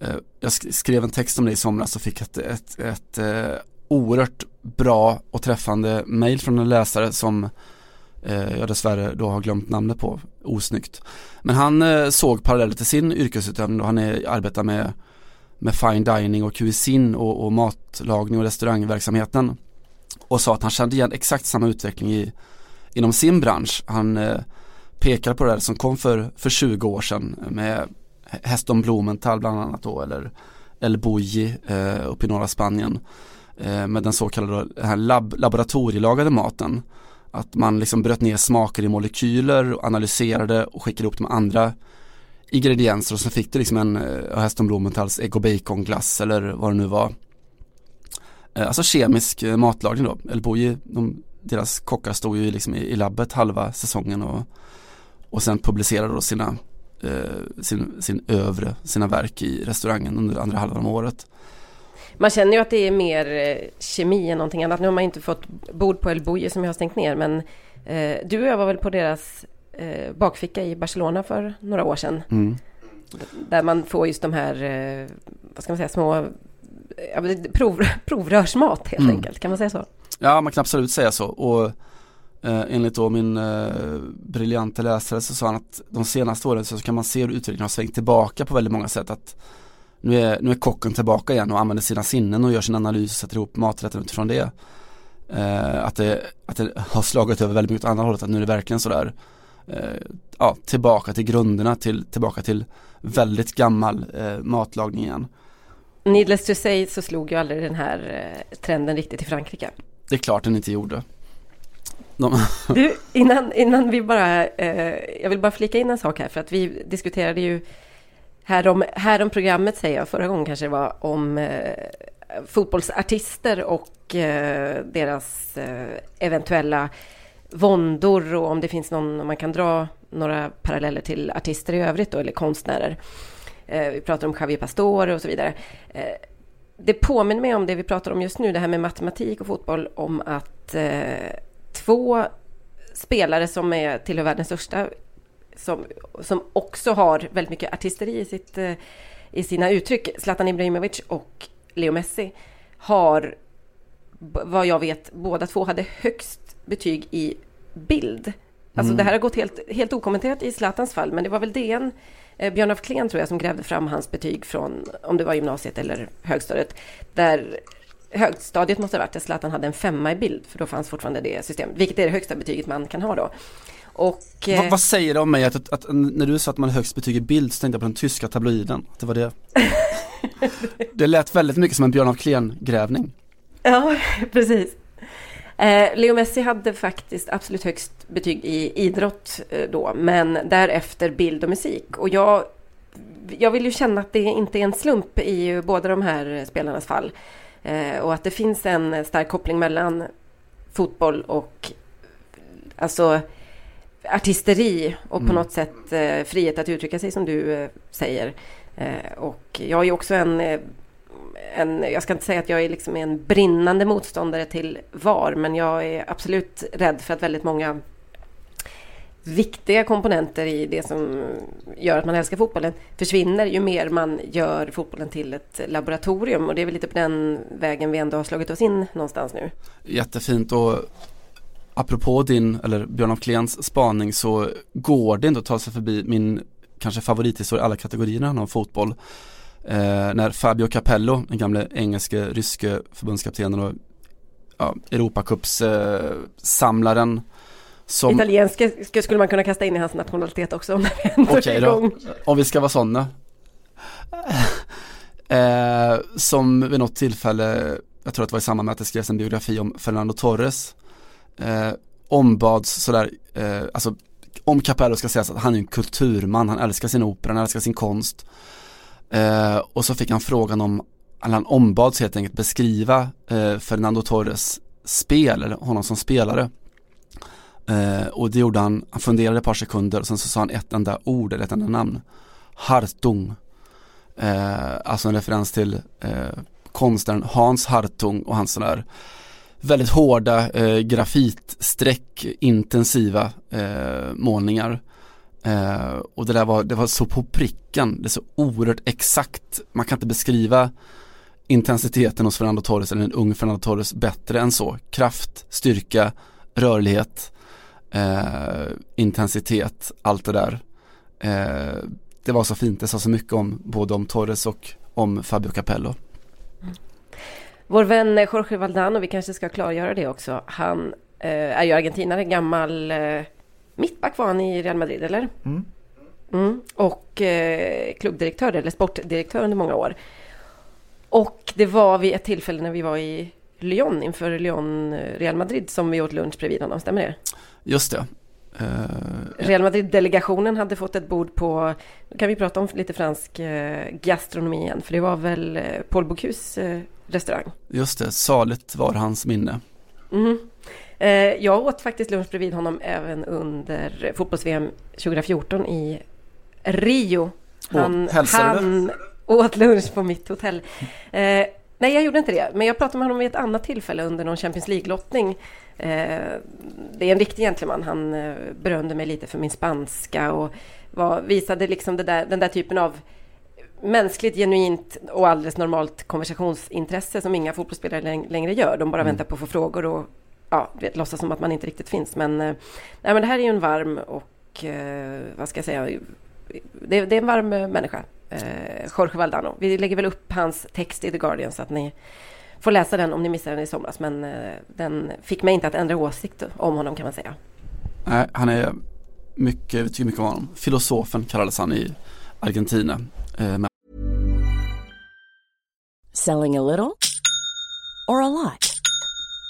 Eh, jag skrev en text om det i somras och fick ett, ett, ett eh, oerhört bra och träffande mail från en läsare som eh, jag dessvärre då har glömt namnet på, osnyggt. Men han såg paralleller till sin yrkesutövning och han är, arbetar med, med fine dining och cuisine och, och matlagning och restaurangverksamheten och sa att han kände igen exakt samma utveckling i, inom sin bransch. Han eh, pekar på det där som kom för, för 20 år sedan med Heston Blumenthal bland annat då eller El Bulli eh, uppe i norra Spanien eh, med den så kallade här lab laboratorielagade maten. Att man liksom bröt ner smaker i molekyler och analyserade och skickade ihop de andra ingredienser och så fick du liksom en eh, Heston Blumenthalls ägg och baconglass eller vad det nu var. Eh, alltså kemisk eh, matlagning då. El Bouilly, de, deras kockar stod ju liksom i, i labbet halva säsongen och, och sen publicerade då sina, eh, sin, sin övre, sina verk i restaurangen under andra halvan av året. Man känner ju att det är mer eh, kemi än någonting annat. Nu har man inte fått bord på El Bouye som jag har stängt ner, men eh, du och jag var väl på deras eh, bakficka i Barcelona för några år sedan. Mm. Där man får just de här, eh, vad ska man säga, små prov, provrörsmat helt mm. enkelt. Kan man säga så? Ja, man kan absolut säga så. Och eh, enligt då min eh, briljante läsare så sa han att de senaste åren så kan man se hur utvecklingen har svängt tillbaka på väldigt många sätt. Att nu är, nu är kocken tillbaka igen och använder sina sinnen och gör sin analys och sätter ihop maträtten utifrån det. Eh, att, det att det har slagit över väldigt mycket åt andra hållet, att nu är det verkligen sådär eh, ja, tillbaka till grunderna, till, tillbaka till väldigt gammal eh, matlagning igen. Needless to say så slog ju aldrig den här eh, trenden riktigt i Frankrike. Det är klart den inte gjorde. De... Du, innan, innan vi bara, eh, jag vill bara flika in en sak här för att vi diskuterade ju här om, här om programmet säger jag, förra gången kanske det var om eh, fotbollsartister och eh, deras eh, eventuella våndor och om det finns någon, om man kan dra några paralleller till artister i övrigt då, eller konstnärer. Eh, vi pratar om Javier Pastor och så vidare. Eh, det påminner mig om det vi pratar om just nu, det här med matematik och fotboll, om att eh, två spelare som är tillhör världens största, som, som också har väldigt mycket artisteri i, sitt, i sina uttryck, Zlatan Ibrahimovic och Leo Messi, har vad jag vet, båda två hade högst betyg i bild. Alltså mm. det här har gått helt, helt okommenterat i Zlatans fall, men det var väl DN, eh, Björn af Kleen tror jag, som grävde fram hans betyg från, om det var gymnasiet eller högstadiet, där högstadiet måste ha varit där Zlatan hade en femma i bild, för då fanns fortfarande det systemet, vilket är det högsta betyget man kan ha då. Och, eh, vad, vad, säger det om mig att, att, att, när du sa att man har högst betyg i bild så tänkte jag på den tyska tabloiden, det var det. det lät väldigt mycket som en Björn af Kleen-grävning. Ja, precis. Eh, Leo Messi hade faktiskt absolut högst betyg i idrott eh, då, men därefter bild och musik. Och jag, jag vill ju känna att det inte är en slump i båda de här spelarnas fall. Eh, och att det finns en stark koppling mellan fotboll och alltså artisteri och på mm. något sätt frihet att uttrycka sig som du säger. och jag är också en en, jag ska inte säga att jag är liksom en brinnande motståndare till VAR, men jag är absolut rädd för att väldigt många viktiga komponenter i det som gör att man älskar fotbollen försvinner ju mer man gör fotbollen till ett laboratorium. Och det är väl lite på den vägen vi ändå har slagit oss in någonstans nu. Jättefint och apropå din, eller Björn af Kleens spaning så går det inte att ta sig förbi min kanske favorithistoria i alla kategorier när om fotboll. Eh, när Fabio Capello, den gamle engelske, ryske förbundskaptenen och ja, Europacupssamlaren eh, som... Italienska skulle man kunna kasta in i hans nationalitet också om vi ändå Okej okay, då, om vi ska vara sådana. Eh, som vid något tillfälle, jag tror att det var i samband med att det skrevs en biografi om Fernando Torres, eh, ombads sådär, eh, alltså om Capello ska sägas att han är en kulturman, han älskar sin opera, han älskar sin konst. Eh, och så fick han frågan om, eller han ombads helt enkelt beskriva eh, Fernando Torres spel, eller honom som spelare. Eh, och det gjorde han, han funderade ett par sekunder och sen så sa han ett enda ord eller ett enda namn. Hartung. Eh, alltså en referens till eh, konstnären Hans Hartung och hans sådär väldigt hårda eh, grafitstreck, intensiva eh, målningar. Eh, och det där var, det var så på pricken, det är så oerhört exakt. Man kan inte beskriva intensiteten hos Fernando Torres eller en ung Fernando Torres bättre än så. Kraft, styrka, rörlighet, eh, intensitet, allt det där. Eh, det var så fint, det sa så mycket om både om Torres och om Fabio Capello. Vår vän Jorge Valdano, vi kanske ska klargöra det också, han eh, är ju argentinare, gammal eh, Mittback var han i Real Madrid, eller? Mm. Mm. Och eh, klubbdirektör, eller sportdirektör under många år. Och det var vid ett tillfälle när vi var i Lyon inför Lyon-Real Madrid som vi åt lunch bredvid honom, stämmer det? Just det. Uh, Real Madrid-delegationen hade fått ett bord på, nu kan vi prata om lite fransk eh, gastronomi igen, för det var väl eh, Paul Bocuse eh, restaurang? Just det, saligt var hans minne. Mm. Jag åt faktiskt lunch bredvid honom även under fotbolls-VM 2014 i Rio. Han, oh, han åt lunch på mitt hotell. Nej, jag gjorde inte det. Men jag pratade med honom vid ett annat tillfälle under någon Champions League-lottning. Eh, det är en riktig gentleman. Han eh, berömde mig lite för min spanska och var, visade liksom där, den där typen av mänskligt, genuint och alldeles normalt konversationsintresse som inga fotbollsspelare längre gör. De bara mm. väntar på att få frågor och ja, vet, låtsas som att man inte riktigt finns. Men, eh, nej, men det här är ju en varm och, vad ska jag säga, det, det är en varm människa. Eh, Jorge Valdano. Vi lägger väl upp hans text i The Guardian så att ni får läsa den om ni missade den i somras. Men eh, den fick mig inte att ändra åsikt om honom kan man säga. Nej, han är mycket, vi tycker mycket om honom. Filosofen kallades han i Argentina. Eh, Selling a little or a lot?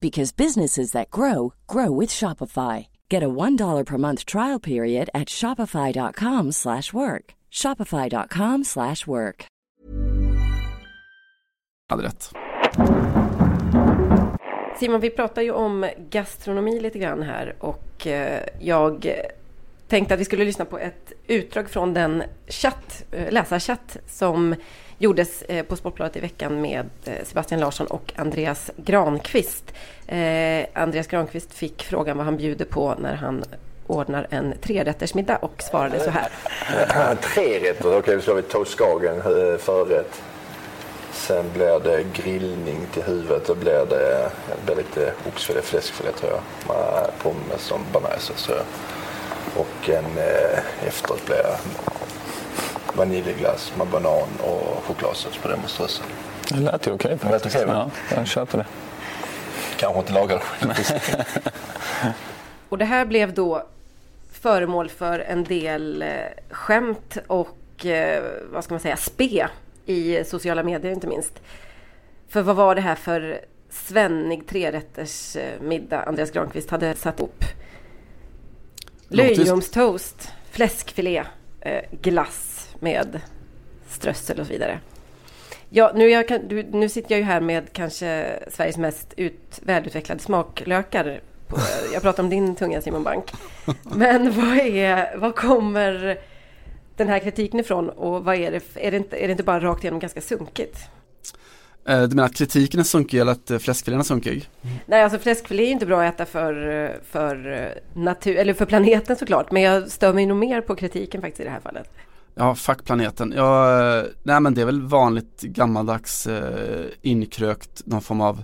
because businesses that grow grow with Shopify. Get a $1 per month trial period at shopify.com/work. shopify.com/work. hade rätt. Simon, vi pratar ju om gastronomi lite grann här och eh, jag tänkte att vi skulle lyssna på ett utdrag från den chatt, eh, läsarchatt som gjordes eh, på Sportbladet i veckan med eh, Sebastian Larsson och Andreas Granqvist. Eh, Andreas Granqvist fick frågan vad han bjuder på när han ordnar en trerättersmiddag och svarade så här. Trerätter, okej okay, så har vi toast Skagen förrätt. Sen blir det grillning till huvudet. Då blir det, det blir lite oxfilé, fläskfilé tror jag. Med pommes och bearnaisesås tror jag. Och en eh, efteråt blir vaniljglass med banan och chokladsås på det med strössel. Det lät ju okej okay, faktiskt. Okay, ja, jag köper det. Kanske inte lagar Och det här blev då föremål för en del eh, skämt och eh, vad ska man säga, spe i sociala medier inte minst. För vad var det här för svennig trerätters eh, middag Andreas Granqvist hade satt upp? Löjromstoast, fläskfilé, glass med strössel och så vidare. Ja, nu, jag nu sitter jag ju här med kanske Sveriges mest ut, välutvecklade smaklökar. På, jag pratar om din tunga Simon Bank. Men vad, är, vad kommer den här kritiken ifrån och vad är det, är det, inte, är det inte bara rakt igenom ganska sunkigt? Eh, du menar att kritiken är sunkig eller att eh, fläskfilén är sunkig? Nej, alltså fläskfilé är inte bra att äta för, för, natur, eller för planeten såklart. Men jag stör mig nog mer på kritiken faktiskt i det här fallet. Ja, fuck planeten. Ja, eh, nej men det är väl vanligt gammaldags eh, inkrökt någon form av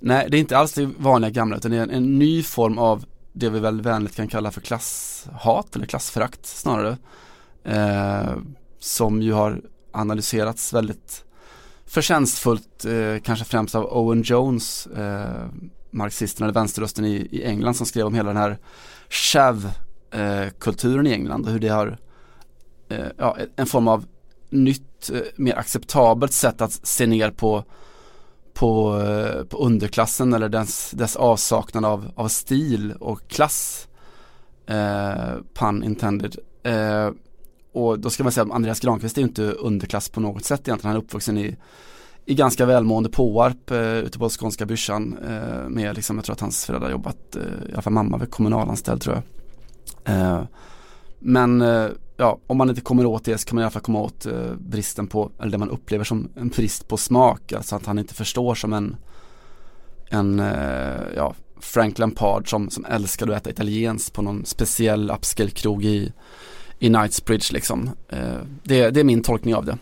Nej, det är inte alls det vanliga gamla utan det är en, en ny form av det vi väl vänligt kan kalla för klasshat eller klassförakt snarare eh, som ju har analyserats väldigt förtjänstfullt, eh, kanske främst av Owen Jones, eh, marxisten eller vänsterrösten i, i England som skrev om hela den här shav-kulturen eh, i England och hur det har Eh, ja, en form av nytt, eh, mer acceptabelt sätt att se ner på på, eh, på underklassen eller dess, dess avsaknad av, av stil och klass. Eh, pun intended. Eh, och då ska man säga att Andreas Granqvist är ju inte underklass på något sätt egentligen. Han är uppvuxen i, i ganska välmående Påarp eh, ute på skånska byrsan. Eh, med liksom, jag tror att hans föräldrar jobbat, eh, i alla fall mamma var kommunalanställd tror jag. Eh, men eh, ja, om man inte kommer åt det så kan man i alla fall komma åt eh, bristen på, eller det man upplever som en brist på smak. Alltså att han inte förstår som en, en eh, ja, Frank Lampard som, som älskade att äta italienskt på någon speciell upscale-krog i i Knightsbridge liksom. Eh, det, det, är min tolkning av det.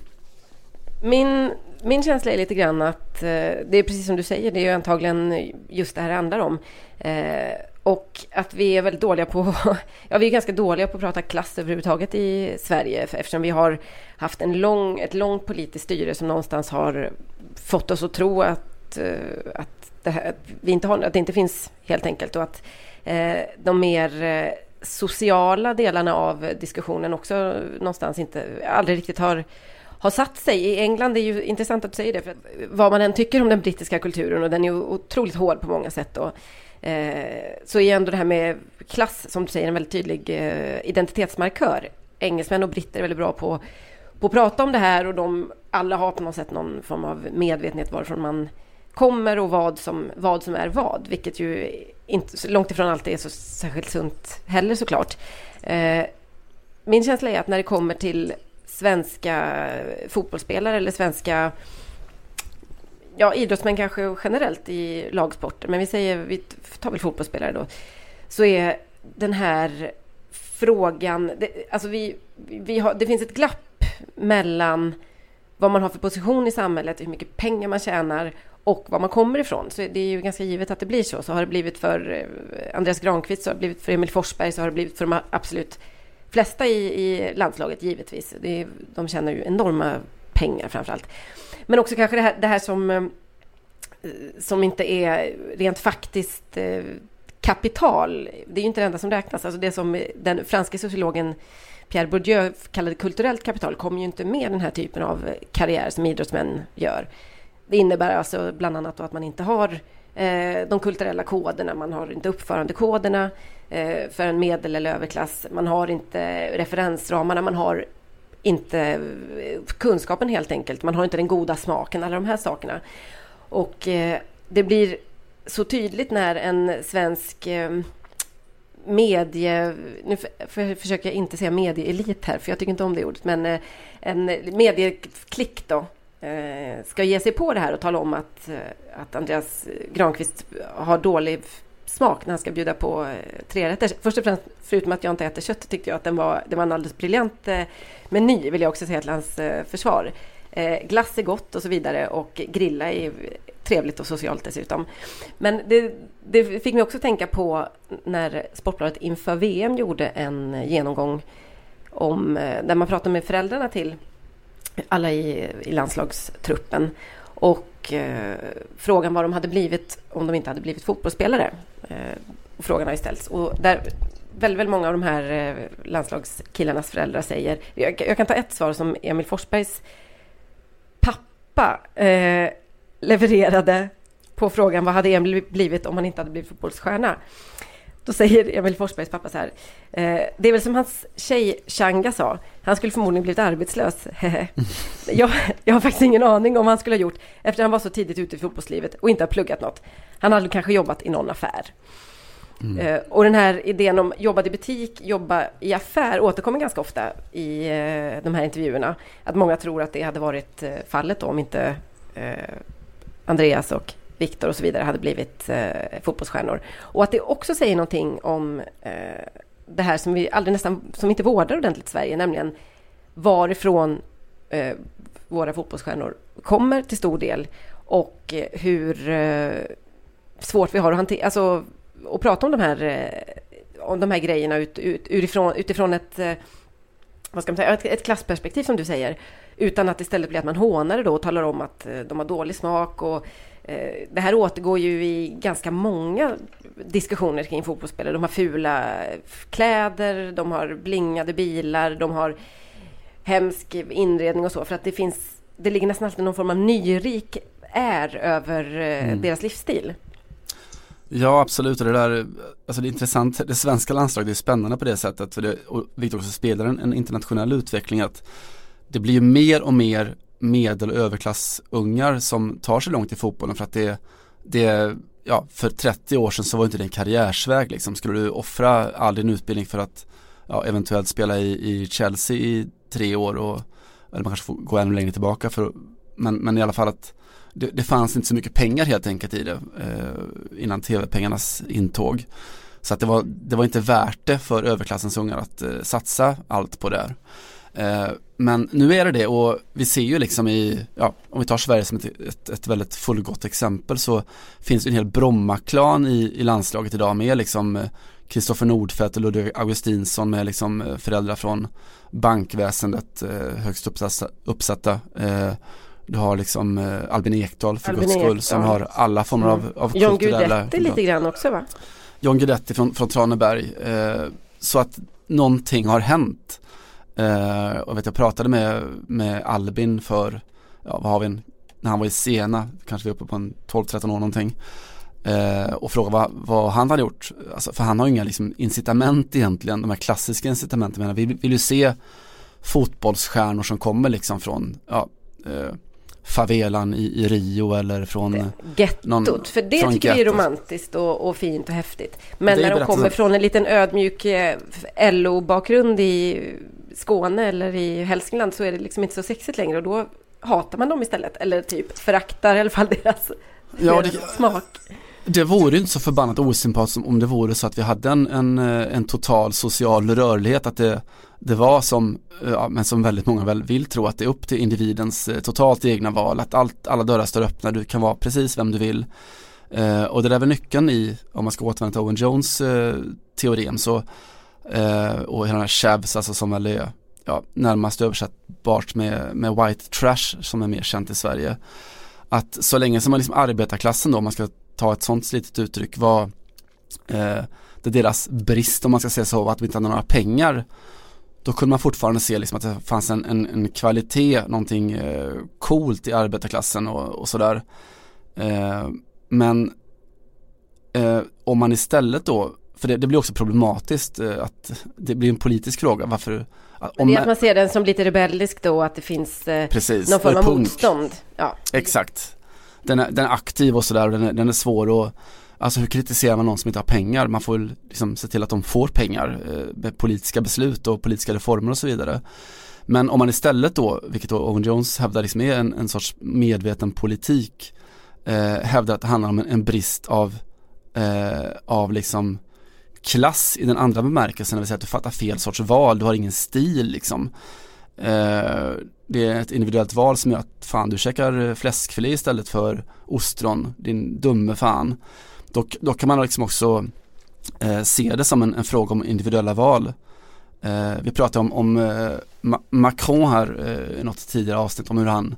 Min, min känsla är lite grann att eh, det är precis som du säger, det är ju antagligen just det här det handlar om. Eh, och att vi är väldigt dåliga på, ja vi är ganska dåliga på att prata klass överhuvudtaget i Sverige eftersom vi har haft en lång, ett långt politiskt styre som någonstans har fått oss att tro att, eh, att, det, här, att vi inte har, att det inte finns helt enkelt och att eh, de mer eh, sociala delarna av diskussionen också någonstans inte, aldrig riktigt har har satt sig. I England det är ju intressant att du säger det, för vad man än tycker om den brittiska kulturen och den är ju otroligt hård på många sätt. Och, Eh, så är ändå det här med klass, som du säger, en väldigt tydlig eh, identitetsmarkör. Engelsmän och britter är väldigt bra på, på att prata om det här och de alla har på något sätt någon form av medvetenhet varifrån man kommer och vad som, vad som är vad, vilket ju inte, långt ifrån alltid är så särskilt sunt heller såklart. Eh, min känsla är att när det kommer till svenska fotbollsspelare eller svenska ja, idrottsmän kanske generellt i lagsporter, men vi säger, vi tar väl fotbollsspelare då, så är den här frågan, det, alltså vi, vi har, det finns ett glapp mellan vad man har för position i samhället, hur mycket pengar man tjänar och var man kommer ifrån. Så det är ju ganska givet att det blir så. Så har det blivit för eh, Andreas Granqvist, så har det blivit för Emil Forsberg, så har det blivit för de absolut flesta i, i landslaget, givetvis. Det är, de tjänar ju enorma pengar framför allt. Men också kanske det här, det här som, eh, som inte är rent faktiskt eh, kapital. Det är ju inte det enda som räknas. Alltså det som den franske sociologen Pierre Bourdieu kallade kulturellt kapital kommer ju inte med den här typen av karriär som idrottsmän gör. Det innebär alltså bland annat att man inte har eh, de kulturella koderna, man har inte uppförandekoderna för en medel eller överklass, man har inte referensramarna, man har inte kunskapen helt enkelt, man har inte den goda smaken, alla de här sakerna. Och eh, det blir så tydligt när en svensk eh, medie... Nu försöker jag inte säga medieelit här, för jag tycker inte om det ordet, men eh, en medieklick då eh, ska ge sig på det här och tala om att, eh, att Andreas Granqvist har dålig smak när han ska bjuda på eh, tre rätter. Först och främst, förutom att jag inte äter kött, tyckte jag att den var, det var en alldeles briljant eh, meny, vill jag också säga till hans eh, försvar. Glass är gott och så vidare och grilla är trevligt och socialt dessutom. Men det, det fick mig också tänka på när Sportbladet inför VM gjorde en genomgång om, där man pratade med föräldrarna till alla i, i landslagstruppen och eh, frågan vad de hade blivit om de inte hade blivit fotbollsspelare. Eh, Och frågan har ju ställts. Och där väldigt, väldigt många av de här eh, landslagskillarnas föräldrar säger, jag, jag, kan ta ett svar som Emil Forsbergs pappa eh, levererade på frågan vad hade Emil blivit om han inte hade blivit fotbollsstjärna? Då säger Emil Forsbergs pappa så här. Eh, det är väl som hans tjej Changa sa. Han skulle förmodligen blivit arbetslös. jag, jag har faktiskt ingen aning om vad han skulle ha gjort efter han var så tidigt ute i fotbollslivet och inte har pluggat något. Han hade kanske jobbat i någon affär. Mm. Eh, och den här idén om jobba i butik, jobba i affär återkommer ganska ofta i eh, de här intervjuerna. Att många tror att det hade varit eh, fallet då, om inte eh, Andreas och Viktor och så vidare hade blivit eh, fotbollsstjärnor. Och att det också säger någonting om eh, det här som vi aldrig nästan, som inte vårdar ordentligt i Sverige, nämligen varifrån eh, våra fotbollsstjärnor kommer till stor del och eh, hur eh, svårt vi har att hantera, alltså att prata om de här, eh, om de här grejerna ut, ut, utifrån, utifrån ett eh, vad ska man säga, ett, ett klassperspektiv som du säger. Utan att istället bli att man hånar det då och talar om att eh, de har dålig smak. Och, eh, det här återgår ju i ganska många diskussioner kring fotbollsspelare. De har fula kläder, de har blingade bilar, de har hemsk inredning och så. För att det finns, det ligger nästan alltid någon form av nyrik är över eh, mm. deras livsstil. Ja absolut och det där, alltså det är intressant, det svenska landslaget är spännande på det sättet, för det, och vilket också spelar en, en internationell utveckling att det blir ju mer och mer medel och överklassungar som tar sig långt i fotbollen för att det, det ja, för 30 år sedan så var inte det en karriärsväg liksom. Skulle du offra all din utbildning för att ja, eventuellt spela i, i Chelsea i tre år och eller man kanske får gå ännu längre tillbaka för men, men i alla fall att det, det fanns inte så mycket pengar helt enkelt i det eh, innan tv-pengarnas intåg. Så att det var, det var inte värt det för överklassens ungar att eh, satsa allt på det här. Eh, men nu är det det och vi ser ju liksom i, ja, om vi tar Sverige som ett, ett, ett väldigt fullgott exempel så finns det en hel Bromma-klan i, i landslaget idag med liksom Kristoffer Nordfeldt och Ludvig Augustinsson med liksom eh, föräldrar från bankväsendet, eh, högst uppsatta, uppsatta du har liksom eh, Albin Ekdal för Albin guds skull som har alla former av, av John Guidetti lite grann också va? John Guidetti från, från Traneberg. Eh, så att någonting har hänt. Eh, och vet, jag pratade med, med Albin för, ja vad har vi, en, när han var i Sena, kanske vi är uppe på en 12-13 år någonting. Eh, och frågade vad, vad, han hade gjort. Alltså, för han har ju inga liksom, incitament egentligen, de här klassiska incitamenten. Vi vill ju se fotbollsstjärnor som kommer liksom från, ja, eh, favelan i, i Rio eller från Gettot, någon, för det tycker gettot. vi är romantiskt och, och, fint och häftigt. Men när de kommer från en liten ödmjuk eh, LO-bakgrund i Skåne eller i Hälsingland så är det liksom inte så sexigt längre och då hatar man dem istället. Eller typ föraktar i alla fall deras, Ja, deras det- smak. Det vore inte så förbannat osympatiskt om det vore så att vi hade en, en, eh, en total social rörlighet, att det, det var som, eh, ja, men som väldigt många väl vill tro, att det är upp till individens eh, totalt egna val, att allt, alla dörrar står öppna, du kan vara precis vem du vill. Eh, och det där är väl nyckeln i, om man ska återvända till Owen Jones eh, teorem, så, eh, och hela den här Chavs, alltså som väl är ja, närmast översättbart med, med white trash, som är mer känt i Sverige. Att så länge som man liksom arbetarklassen då, om man ska ta ett sånt slitet uttryck var eh, det deras brist om man ska säga så, att vi inte hade några pengar då kunde man fortfarande se liksom att det fanns en, en, en kvalitet, någonting eh, coolt i arbetarklassen och, och sådär. Eh, men eh, om man istället då, för det, det blir också problematiskt eh, att det blir en politisk fråga, varför att- Men det är att man ser den som lite rebellisk då, att det finns eh, Precis, någon form av punk. motstånd. Ja. Exakt. Den är, den är aktiv och sådär och den är, den är svår att Alltså hur kritiserar man någon som inte har pengar? Man får liksom se till att de får pengar eh, med politiska beslut och politiska reformer och så vidare. Men om man istället då, vilket då Owen Jones hävdar liksom är en, en sorts medveten politik, eh, hävdar att det handlar om en, en brist av, eh, av liksom klass i den andra bemärkelsen, det vill säga att du fattar fel sorts val, du har ingen stil liksom. Eh, det är ett individuellt val som gör att fan du käkar fläskfilé istället för ostron, din dumme fan. Då, då kan man liksom också eh, se det som en, en fråga om individuella val. Eh, vi pratade om, om eh, Ma- Macron här eh, något tidigare avsnitt om hur han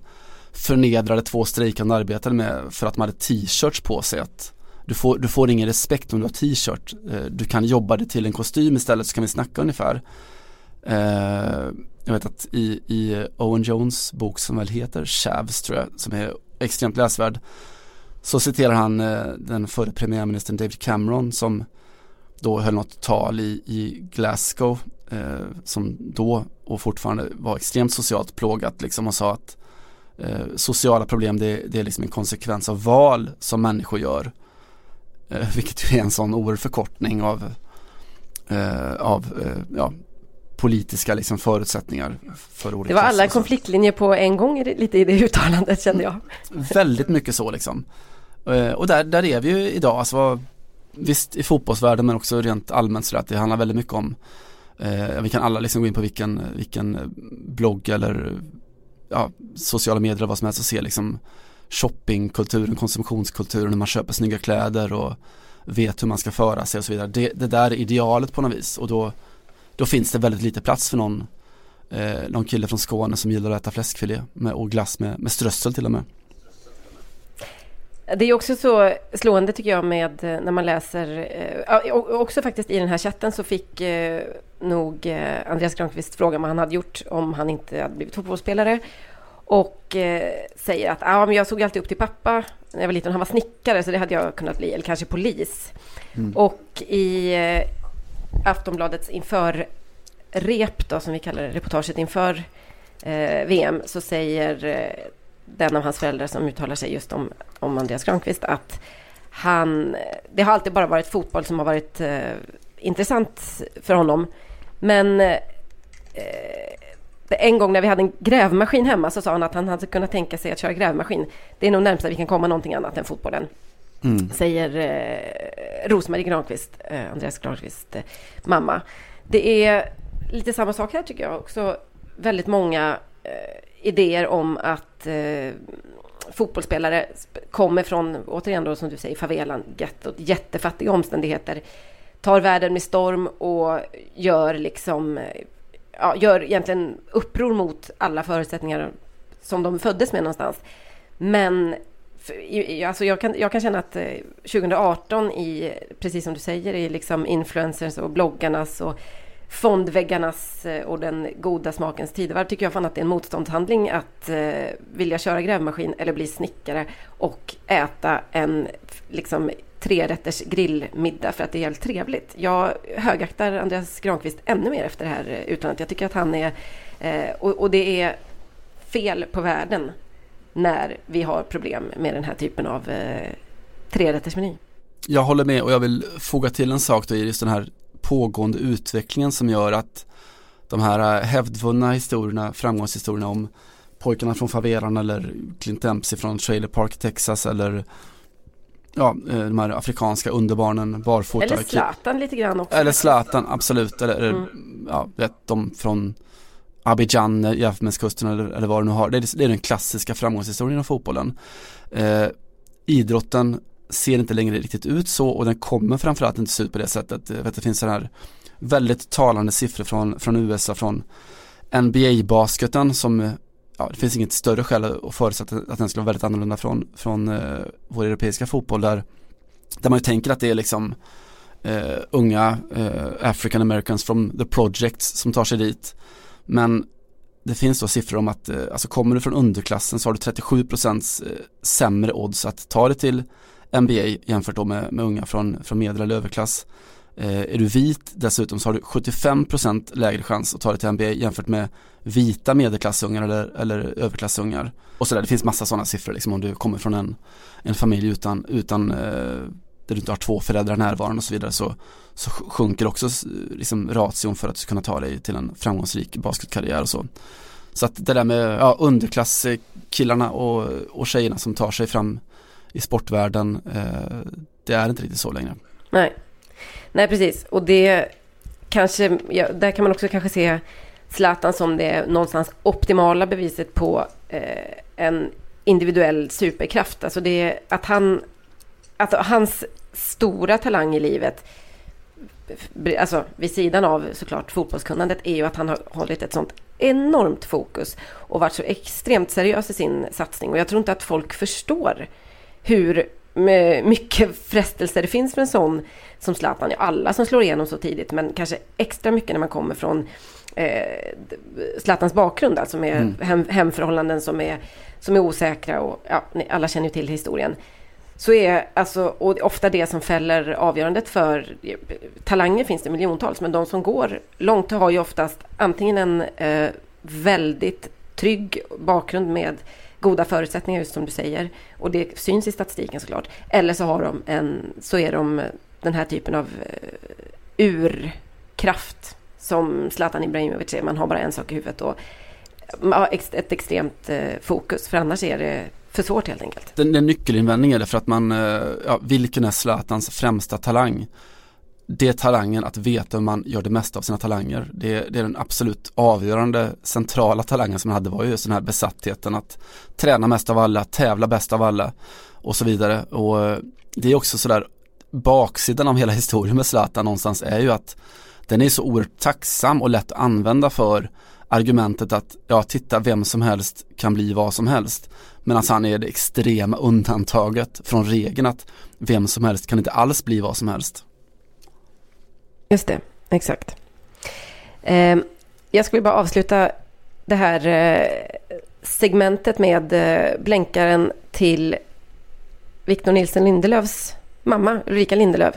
förnedrade två strejkande arbetare med för att de hade t-shirts på sig. Att du, får, du får ingen respekt om du har t-shirt. Eh, du kan jobba dig till en kostym istället så kan vi snacka ungefär. Eh, jag vet att i, i Owen Jones bok som väl heter Chavs tror jag, som är extremt läsvärd, så citerar han eh, den förre premiärministern David Cameron som då höll något tal i, i Glasgow eh, som då och fortfarande var extremt socialt plågat liksom och sa att eh, sociala problem det, det är liksom en konsekvens av val som människor gör. Eh, vilket är en sån oerhörd förkortning av, eh, av eh, ja, politiska liksom förutsättningar för olika Det var alla konfliktlinjer på en gång lite i det uttalandet kände jag. Väldigt mycket så liksom. Eh, Och där, där är vi ju idag, alltså visst i fotbollsvärlden men också rent allmänt så att det handlar väldigt mycket om eh, vi kan alla liksom gå in på vilken, vilken blogg eller ja, sociala medier eller vad som helst och se liksom shoppingkulturen, konsumtionskulturen, hur man köper snygga kläder och vet hur man ska föra sig och så vidare. Det, det där är idealet på något vis och då, då finns det väldigt lite plats för någon, eh, någon kille från Skåne som gillar att äta fläskfilé med, och glass med, med strössel till och med. Det är också så slående tycker jag med eh, när man läser, eh, också faktiskt i den här chatten så fick eh, nog eh, Andreas Granqvist frågan vad han hade gjort om han inte hade blivit fotbollsspelare. Och eh, säger att ah, men jag såg alltid upp till pappa när jag var liten. Han var snickare så det hade jag kunnat bli, eller kanske polis. Och i eh, Aftonbladets inför-rep då, som vi kallar det, reportaget inför eh, VM, så säger eh, den av hans föräldrar som uttalar sig just om, om Andreas Granqvist att han, det har alltid bara varit fotboll som har varit eh, intressant för honom. Men eh, en gång när vi hade en grävmaskin hemma så sa han att han hade kunnat tänka sig att köra grävmaskin. Det är nog närmast vi kan komma någonting annat än fotbollen. Mm. Säger eh, Rosmarie Granqvist, eh, Andreas Granqvist eh, mamma. Det är lite samma sak här tycker jag också. Väldigt många eh, idéer om att eh, fotbollsspelare sp- kommer från, återigen då som du säger, favelan, gettot, jättefattiga omständigheter. Tar världen med storm och gör liksom, eh, ja, gör egentligen uppror mot alla förutsättningar som de föddes med någonstans. Men alltså jag, kan, jag kan känna att eh, 2018 i, precis som du säger, i liksom influencers och bloggarnas och fondväggarnas eh, och den goda smakens tidevarv tycker jag fan att det är en motståndshandling att eh, vilja köra grävmaskin eller bli snickare och äta en liksom tre trerätters grillmiddag för att det är helt trevligt. Jag högaktar Andreas Granqvist ännu mer efter det här eh, uttalandet. Jag tycker att han är, eh, och, och det är fel på världen när vi har problem med den här typen av eh, trerättersmeny. Jag håller med och jag vill foga till en sak då i just den här pågående utvecklingen som gör att de här eh, hävdvunna historierna, framgångshistorierna om pojkarna från favelan eller Clint Dempsey från Trailer Park, Texas eller ja, eh, de här afrikanska underbarnen barfota. Eller Zlatan lite grann också. Eller Zlatan, absolut. Eller, mm. ja, vet, de från Abidjan, Jämtlandskusten eller, eller vad du nu har. Det är, det är den klassiska framgångshistorien inom fotbollen. Eh, idrotten ser inte längre riktigt ut så och den kommer framförallt inte se ut på det sättet. Jag vet, det finns sådana här väldigt talande siffror från, från USA, från NBA-basketen som ja, det finns inget större skäl att förutsätta att den skulle vara väldigt annorlunda från, från eh, vår europeiska fotboll där, där man ju tänker att det är liksom eh, unga eh, African Americans from the projects som tar sig dit. Men det finns då siffror om att eh, alltså kommer du från underklassen så har du 37% eh, sämre odds att ta dig till NBA jämfört då med, med unga från, från medel eller överklass. Eh, är du vit dessutom så har du 75% lägre chans att ta dig till NBA jämfört med vita medelklassungar eller, eller överklassungar. Och sådär, det finns massa sådana siffror liksom om du kommer från en, en familj utan, utan eh, där du inte har två föräldrar närvarande och så vidare så, så sjunker också liksom ration för att kunna ta dig till en framgångsrik basketkarriär och så. Så att det där med ja, underklasskillarna och, och tjejerna som tar sig fram i sportvärlden, eh, det är inte riktigt så längre. Nej. Nej, precis. Och det kanske, ja, där kan man också kanske se Zlatan som det någonstans optimala beviset på eh, en individuell superkraft. Alltså det att han, att hans stora talang i livet, alltså vid sidan av såklart fotbollskunnandet, är ju att han har hållit ett sånt enormt fokus och varit så extremt seriös i sin satsning. Och jag tror inte att folk förstår hur mycket frestelser det finns för en sån som Zlatan. Ja, alla som slår igenom så tidigt, men kanske extra mycket när man kommer från eh, Zlatans bakgrund, alltså med mm. hem, hemförhållanden som är, som är osäkra och ja, alla känner ju till historien. Så är alltså, och ofta det som fäller avgörandet för talanger finns det miljontals, men de som går långt har ju oftast antingen en eh, väldigt trygg bakgrund med goda förutsättningar, just som du säger. Och det syns i statistiken såklart. Eller så, har de en, så är de den här typen av eh, urkraft som Zlatan Ibrahimovic är. Man har bara en sak i huvudet och ett extremt eh, fokus. För annars är det för svårt helt enkelt. Den, den nyckelinvändning är det för att man, eh, ja, vilken är Zlatans främsta talang? Det är talangen att veta hur man gör det mesta av sina talanger. Det, det, är den absolut avgörande centrala talangen som han hade var ju just den här besattheten att träna mest av alla, tävla bäst av alla och så vidare. Och eh, det är också sådär baksidan av hela historien med Zlatan någonstans är ju att den är så oerhört tacksam och lätt att använda för argumentet att ja, titta vem som helst kan bli vad som helst. Medan han är det extrema undantaget från regeln att vem som helst kan inte alls bli vad som helst. Just det, exakt. Eh, jag skulle bara avsluta det här eh, segmentet med eh, blänkaren till Victor Nilsson Lindelöfs mamma, Ulrika Lindelöf.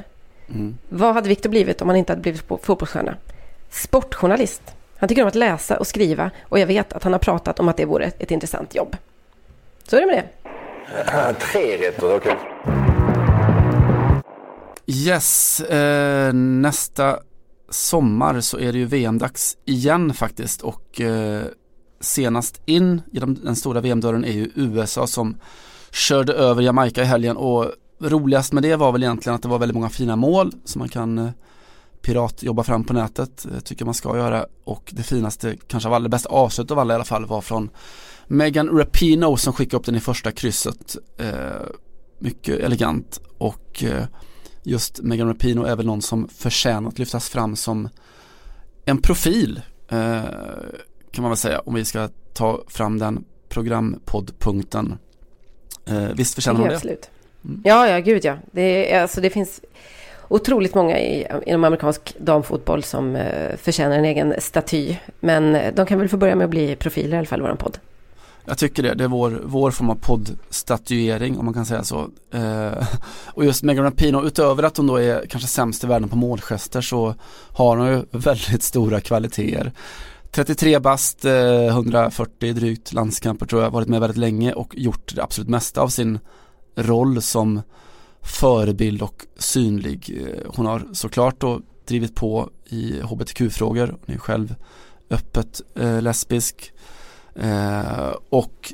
Mm. Vad hade Victor blivit om han inte hade blivit fotbollsstjärna? Sportjournalist. Han tycker om att läsa och skriva och jag vet att han har pratat om att det vore ett, ett intressant jobb. Så är det med det. Tre rätt, okej. Okay. Yes, eh, nästa sommar så är det ju VM-dags igen faktiskt och eh, senast in genom den stora VM-dörren är ju USA som körde över Jamaica i helgen och roligast med det var väl egentligen att det var väldigt många fina mål som man kan eh, piratjobba fram på nätet, eh, tycker man ska göra och det finaste, kanske av alla, det bästa avslutet av alla i alla fall var från Megan Rapino som skickade upp den i första krysset eh, mycket elegant och eh, just Megan Rapino är väl någon som förtjänar att lyftas fram som en profil eh, kan man väl säga om vi ska ta fram den programpoddpunkten. Eh, visst förtjänar hon det? Absolut. Mm. Ja, ja, gud ja. Det, är, alltså, det finns otroligt många i, inom amerikansk damfotboll som eh, förtjänar en egen staty. Men eh, de kan väl få börja med att bli profiler i alla fall, våran podd. Jag tycker det, det är vår, vår form av poddstatuering om man kan säga så. Eh, och just Megan Rapinoe, utöver att hon då är kanske sämst i världen på målgester så har hon ju väldigt stora kvaliteter. 33 bast, eh, 140 drygt landskamper tror jag, varit med väldigt länge och gjort det absolut mesta av sin roll som förebild och synlig. Eh, hon har såklart då drivit på i hbtq-frågor, hon är själv öppet eh, lesbisk. Eh, och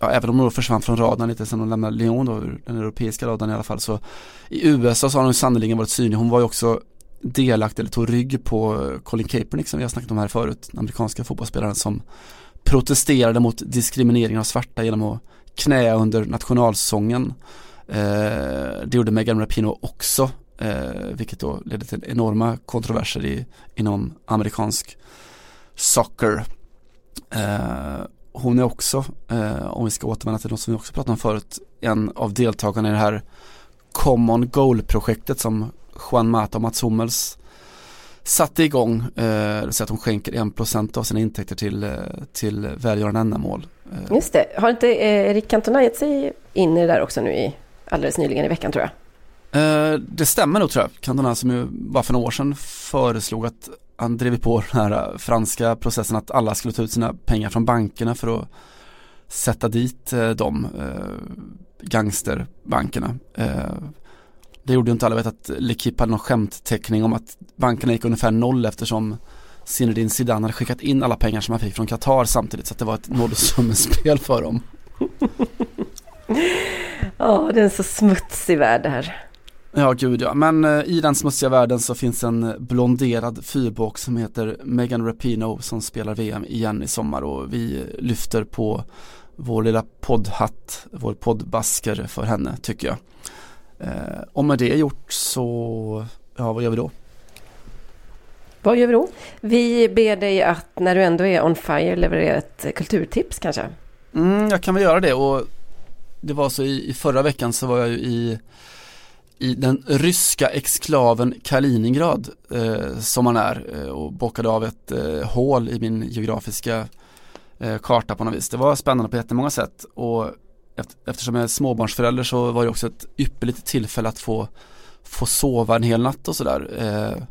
ja, även om hon försvann från radarn lite sen hon lämnade Lyon då, den europeiska radarn i alla fall så i USA så har hon sannerligen varit synlig. Hon var ju också delaktig eller tog rygg på eh, Colin Kaepernick som vi har snackat om här förut, den amerikanska fotbollsspelaren som protesterade mot diskriminering av svarta genom att knä under nationalsången. Eh, det gjorde Megan Rapinoe också, eh, vilket då ledde till enorma kontroverser i, inom amerikansk soccer. Eh, hon är också, eh, om vi ska återvända till något som vi också pratade om förut, en av deltagarna i det här Common Goal-projektet som Juan Mata och Mats Hummels satte igång, eh, det vill säga att hon skänker 1% av sina intäkter till, eh, till välgörande ändamål. Eh. Just det, har inte eh, Erik Cantona gett sig in i det där också nu i, alldeles nyligen i veckan tror jag? Eh, det stämmer nog tror jag. Cantona som ju bara för några år sedan föreslog att han drev på den här äh, franska processen att alla skulle ta ut sina pengar från bankerna för att sätta dit äh, eh, de eh, äh, gangsterbankerna. Eh, det gjorde ju inte alla, vet att Lekip hade någon skämtteckning om att bankerna gick ungefär noll eftersom Zinedine Zidane hade skickat in alla pengar som han fick från Qatar samtidigt så att det var ett nollsummespel för dem. Ja, det är en så smutsig värld det här. Ja, gud ja. Men eh, i den smutsiga världen så finns en blonderad fyrbåk som heter Megan Rapinoe som spelar VM igen i sommar och vi lyfter på vår lilla poddhatt, vår poddbasker för henne tycker jag. Eh, och med det gjort så, ja vad gör vi då? Vad gör vi då? Vi ber dig att när du ändå är on fire leverera ett kulturtips kanske? Mm, jag kan väl göra det och det var så i, i förra veckan så var jag ju i i den ryska exklaven Kaliningrad eh, som man är eh, och bockade av ett eh, hål i min geografiska eh, karta på något vis. Det var spännande på jättemånga sätt och efter, eftersom jag är småbarnsförälder så var det också ett ypperligt tillfälle att få, få sova en hel natt och sådär. Eh,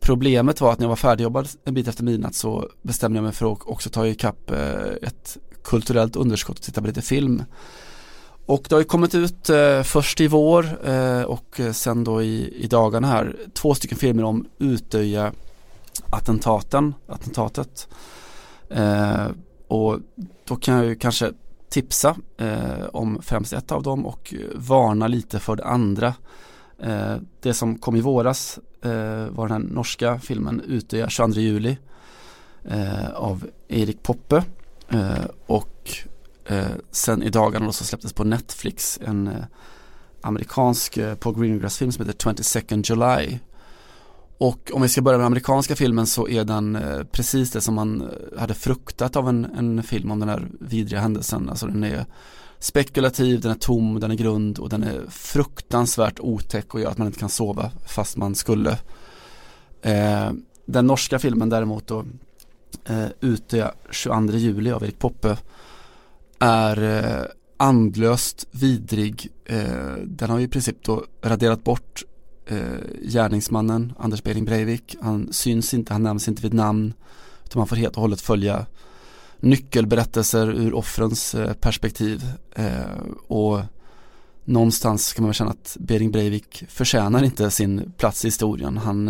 problemet var att när jag var färdigjobbad en bit efter midnatt så bestämde jag mig för att också ta ikapp eh, ett kulturellt underskott och titta på lite film. Och det har ju kommit ut eh, först i vår eh, och sen då i, i dagarna här två stycken filmer om Utöja attentaten, attentatet. Eh, och då kan jag ju kanske tipsa eh, om främst ett av dem och varna lite för det andra. Eh, det som kom i våras eh, var den här norska filmen Utöja 22 juli eh, av Erik Poppe eh, och Eh, sen i dagarna så släpptes på Netflix en eh, amerikansk eh, Paul Greengrass-film som heter 22nd July. Och om vi ska börja med den amerikanska filmen så är den eh, precis det som man eh, hade fruktat av en, en film om den här vidriga händelsen. Alltså den är spekulativ, den är tom, den är grund och den är fruktansvärt otäck och gör att man inte kan sova fast man skulle. Eh, den norska filmen däremot då, eh, Ute 22 juli av Erik Poppe är eh, andlöst vidrig. Eh, den har i princip då raderat bort eh, gärningsmannen Anders Behring Breivik. Han syns inte, han nämns inte vid namn. Utan man får helt och hållet följa nyckelberättelser ur offrens perspektiv. Och någonstans kan man väl känna att Behring Breivik förtjänar inte sin plats i historien. Han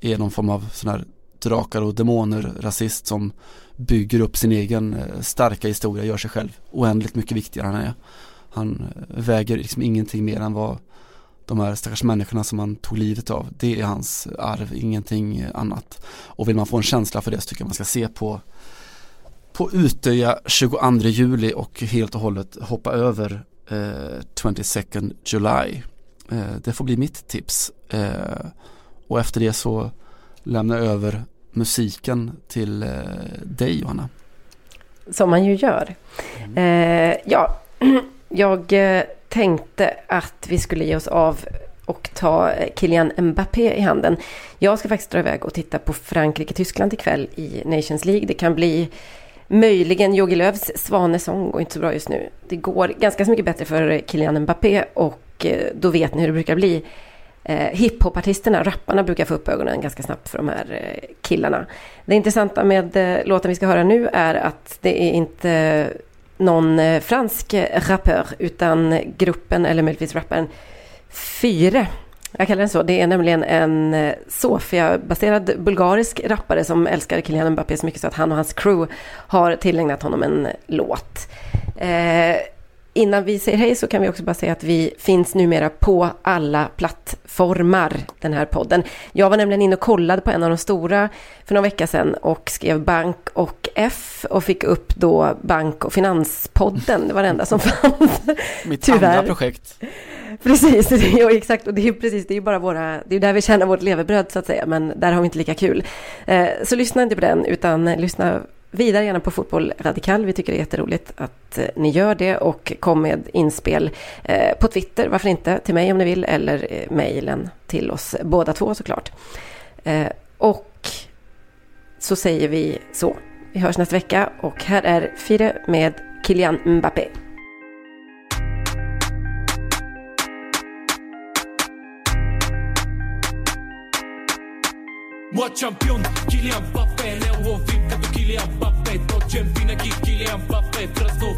är någon form av sån här drakar och demoner rasist som bygger upp sin egen eh, starka historia, gör sig själv oändligt mycket viktigare än han är. Han eh, väger liksom ingenting mer än vad de här stackars människorna som han tog livet av, det är hans arv, ingenting eh, annat. Och vill man få en känsla för det så tycker jag man ska se på på Utöja 22 juli och helt och hållet hoppa över eh, 22nd July. Eh, det får bli mitt tips. Eh, och efter det så lämnar jag över musiken till eh, dig Johanna. Som man ju gör. Mm. Eh, ja, jag eh, tänkte att vi skulle ge oss av och ta eh, Kylian Mbappé i handen. Jag ska faktiskt dra iväg och titta på Frankrike-Tyskland ikväll i Nations League. Det kan bli möjligen Jogi Löws svanesång och inte så bra just nu. Det går ganska så mycket bättre för Kylian Mbappé och då vet ni hur det brukar bli eh, hiphopartisterna, rapparna brukar få upp ögonen ganska snabbt för de här eh, killarna. Det intressanta med eh, låten vi ska höra nu är att det är inte någon eh, fransk eh, rappör utan gruppen eller möjligtvis rapparen Fyre Jag kallar den så. Det är nämligen en eh, Sofia-baserad bulgarisk rappare som älskar Kylian Mbappé så mycket så att han och hans crew har tillägnat honom en låt. Eh, innan vi säger hej så kan vi också bara säga att vi finns numera på alla plattformar, den här podden. Jag var nämligen inne och kollade på en av de stora för några vecka sedan och skrev bank och F och fick upp då bank och finanspodden. Det var det enda som fanns. Mitt andra projekt. Precis, ja, exakt. Och det är precis, det är bara våra, det är där vi tjänar vårt levebröd så att säga, men där har vi inte lika kul. Eh, så lyssna inte på den, utan lyssna vidare gärna på Fotboll Radikal. Vi tycker det är jätteroligt att eh, ni gör det och kom med inspel eh, på Twitter, varför inte, till mig om ni vill eller eh, mejlen till oss båda två såklart. Och så säger vi så. Vi hörs nästa vecka och här är Fire med Kilian Mbappé. Moi champion, Kylian Mbappé, när hon Kylian Mbappé Точен винаги Kylian Mbappé Кръстов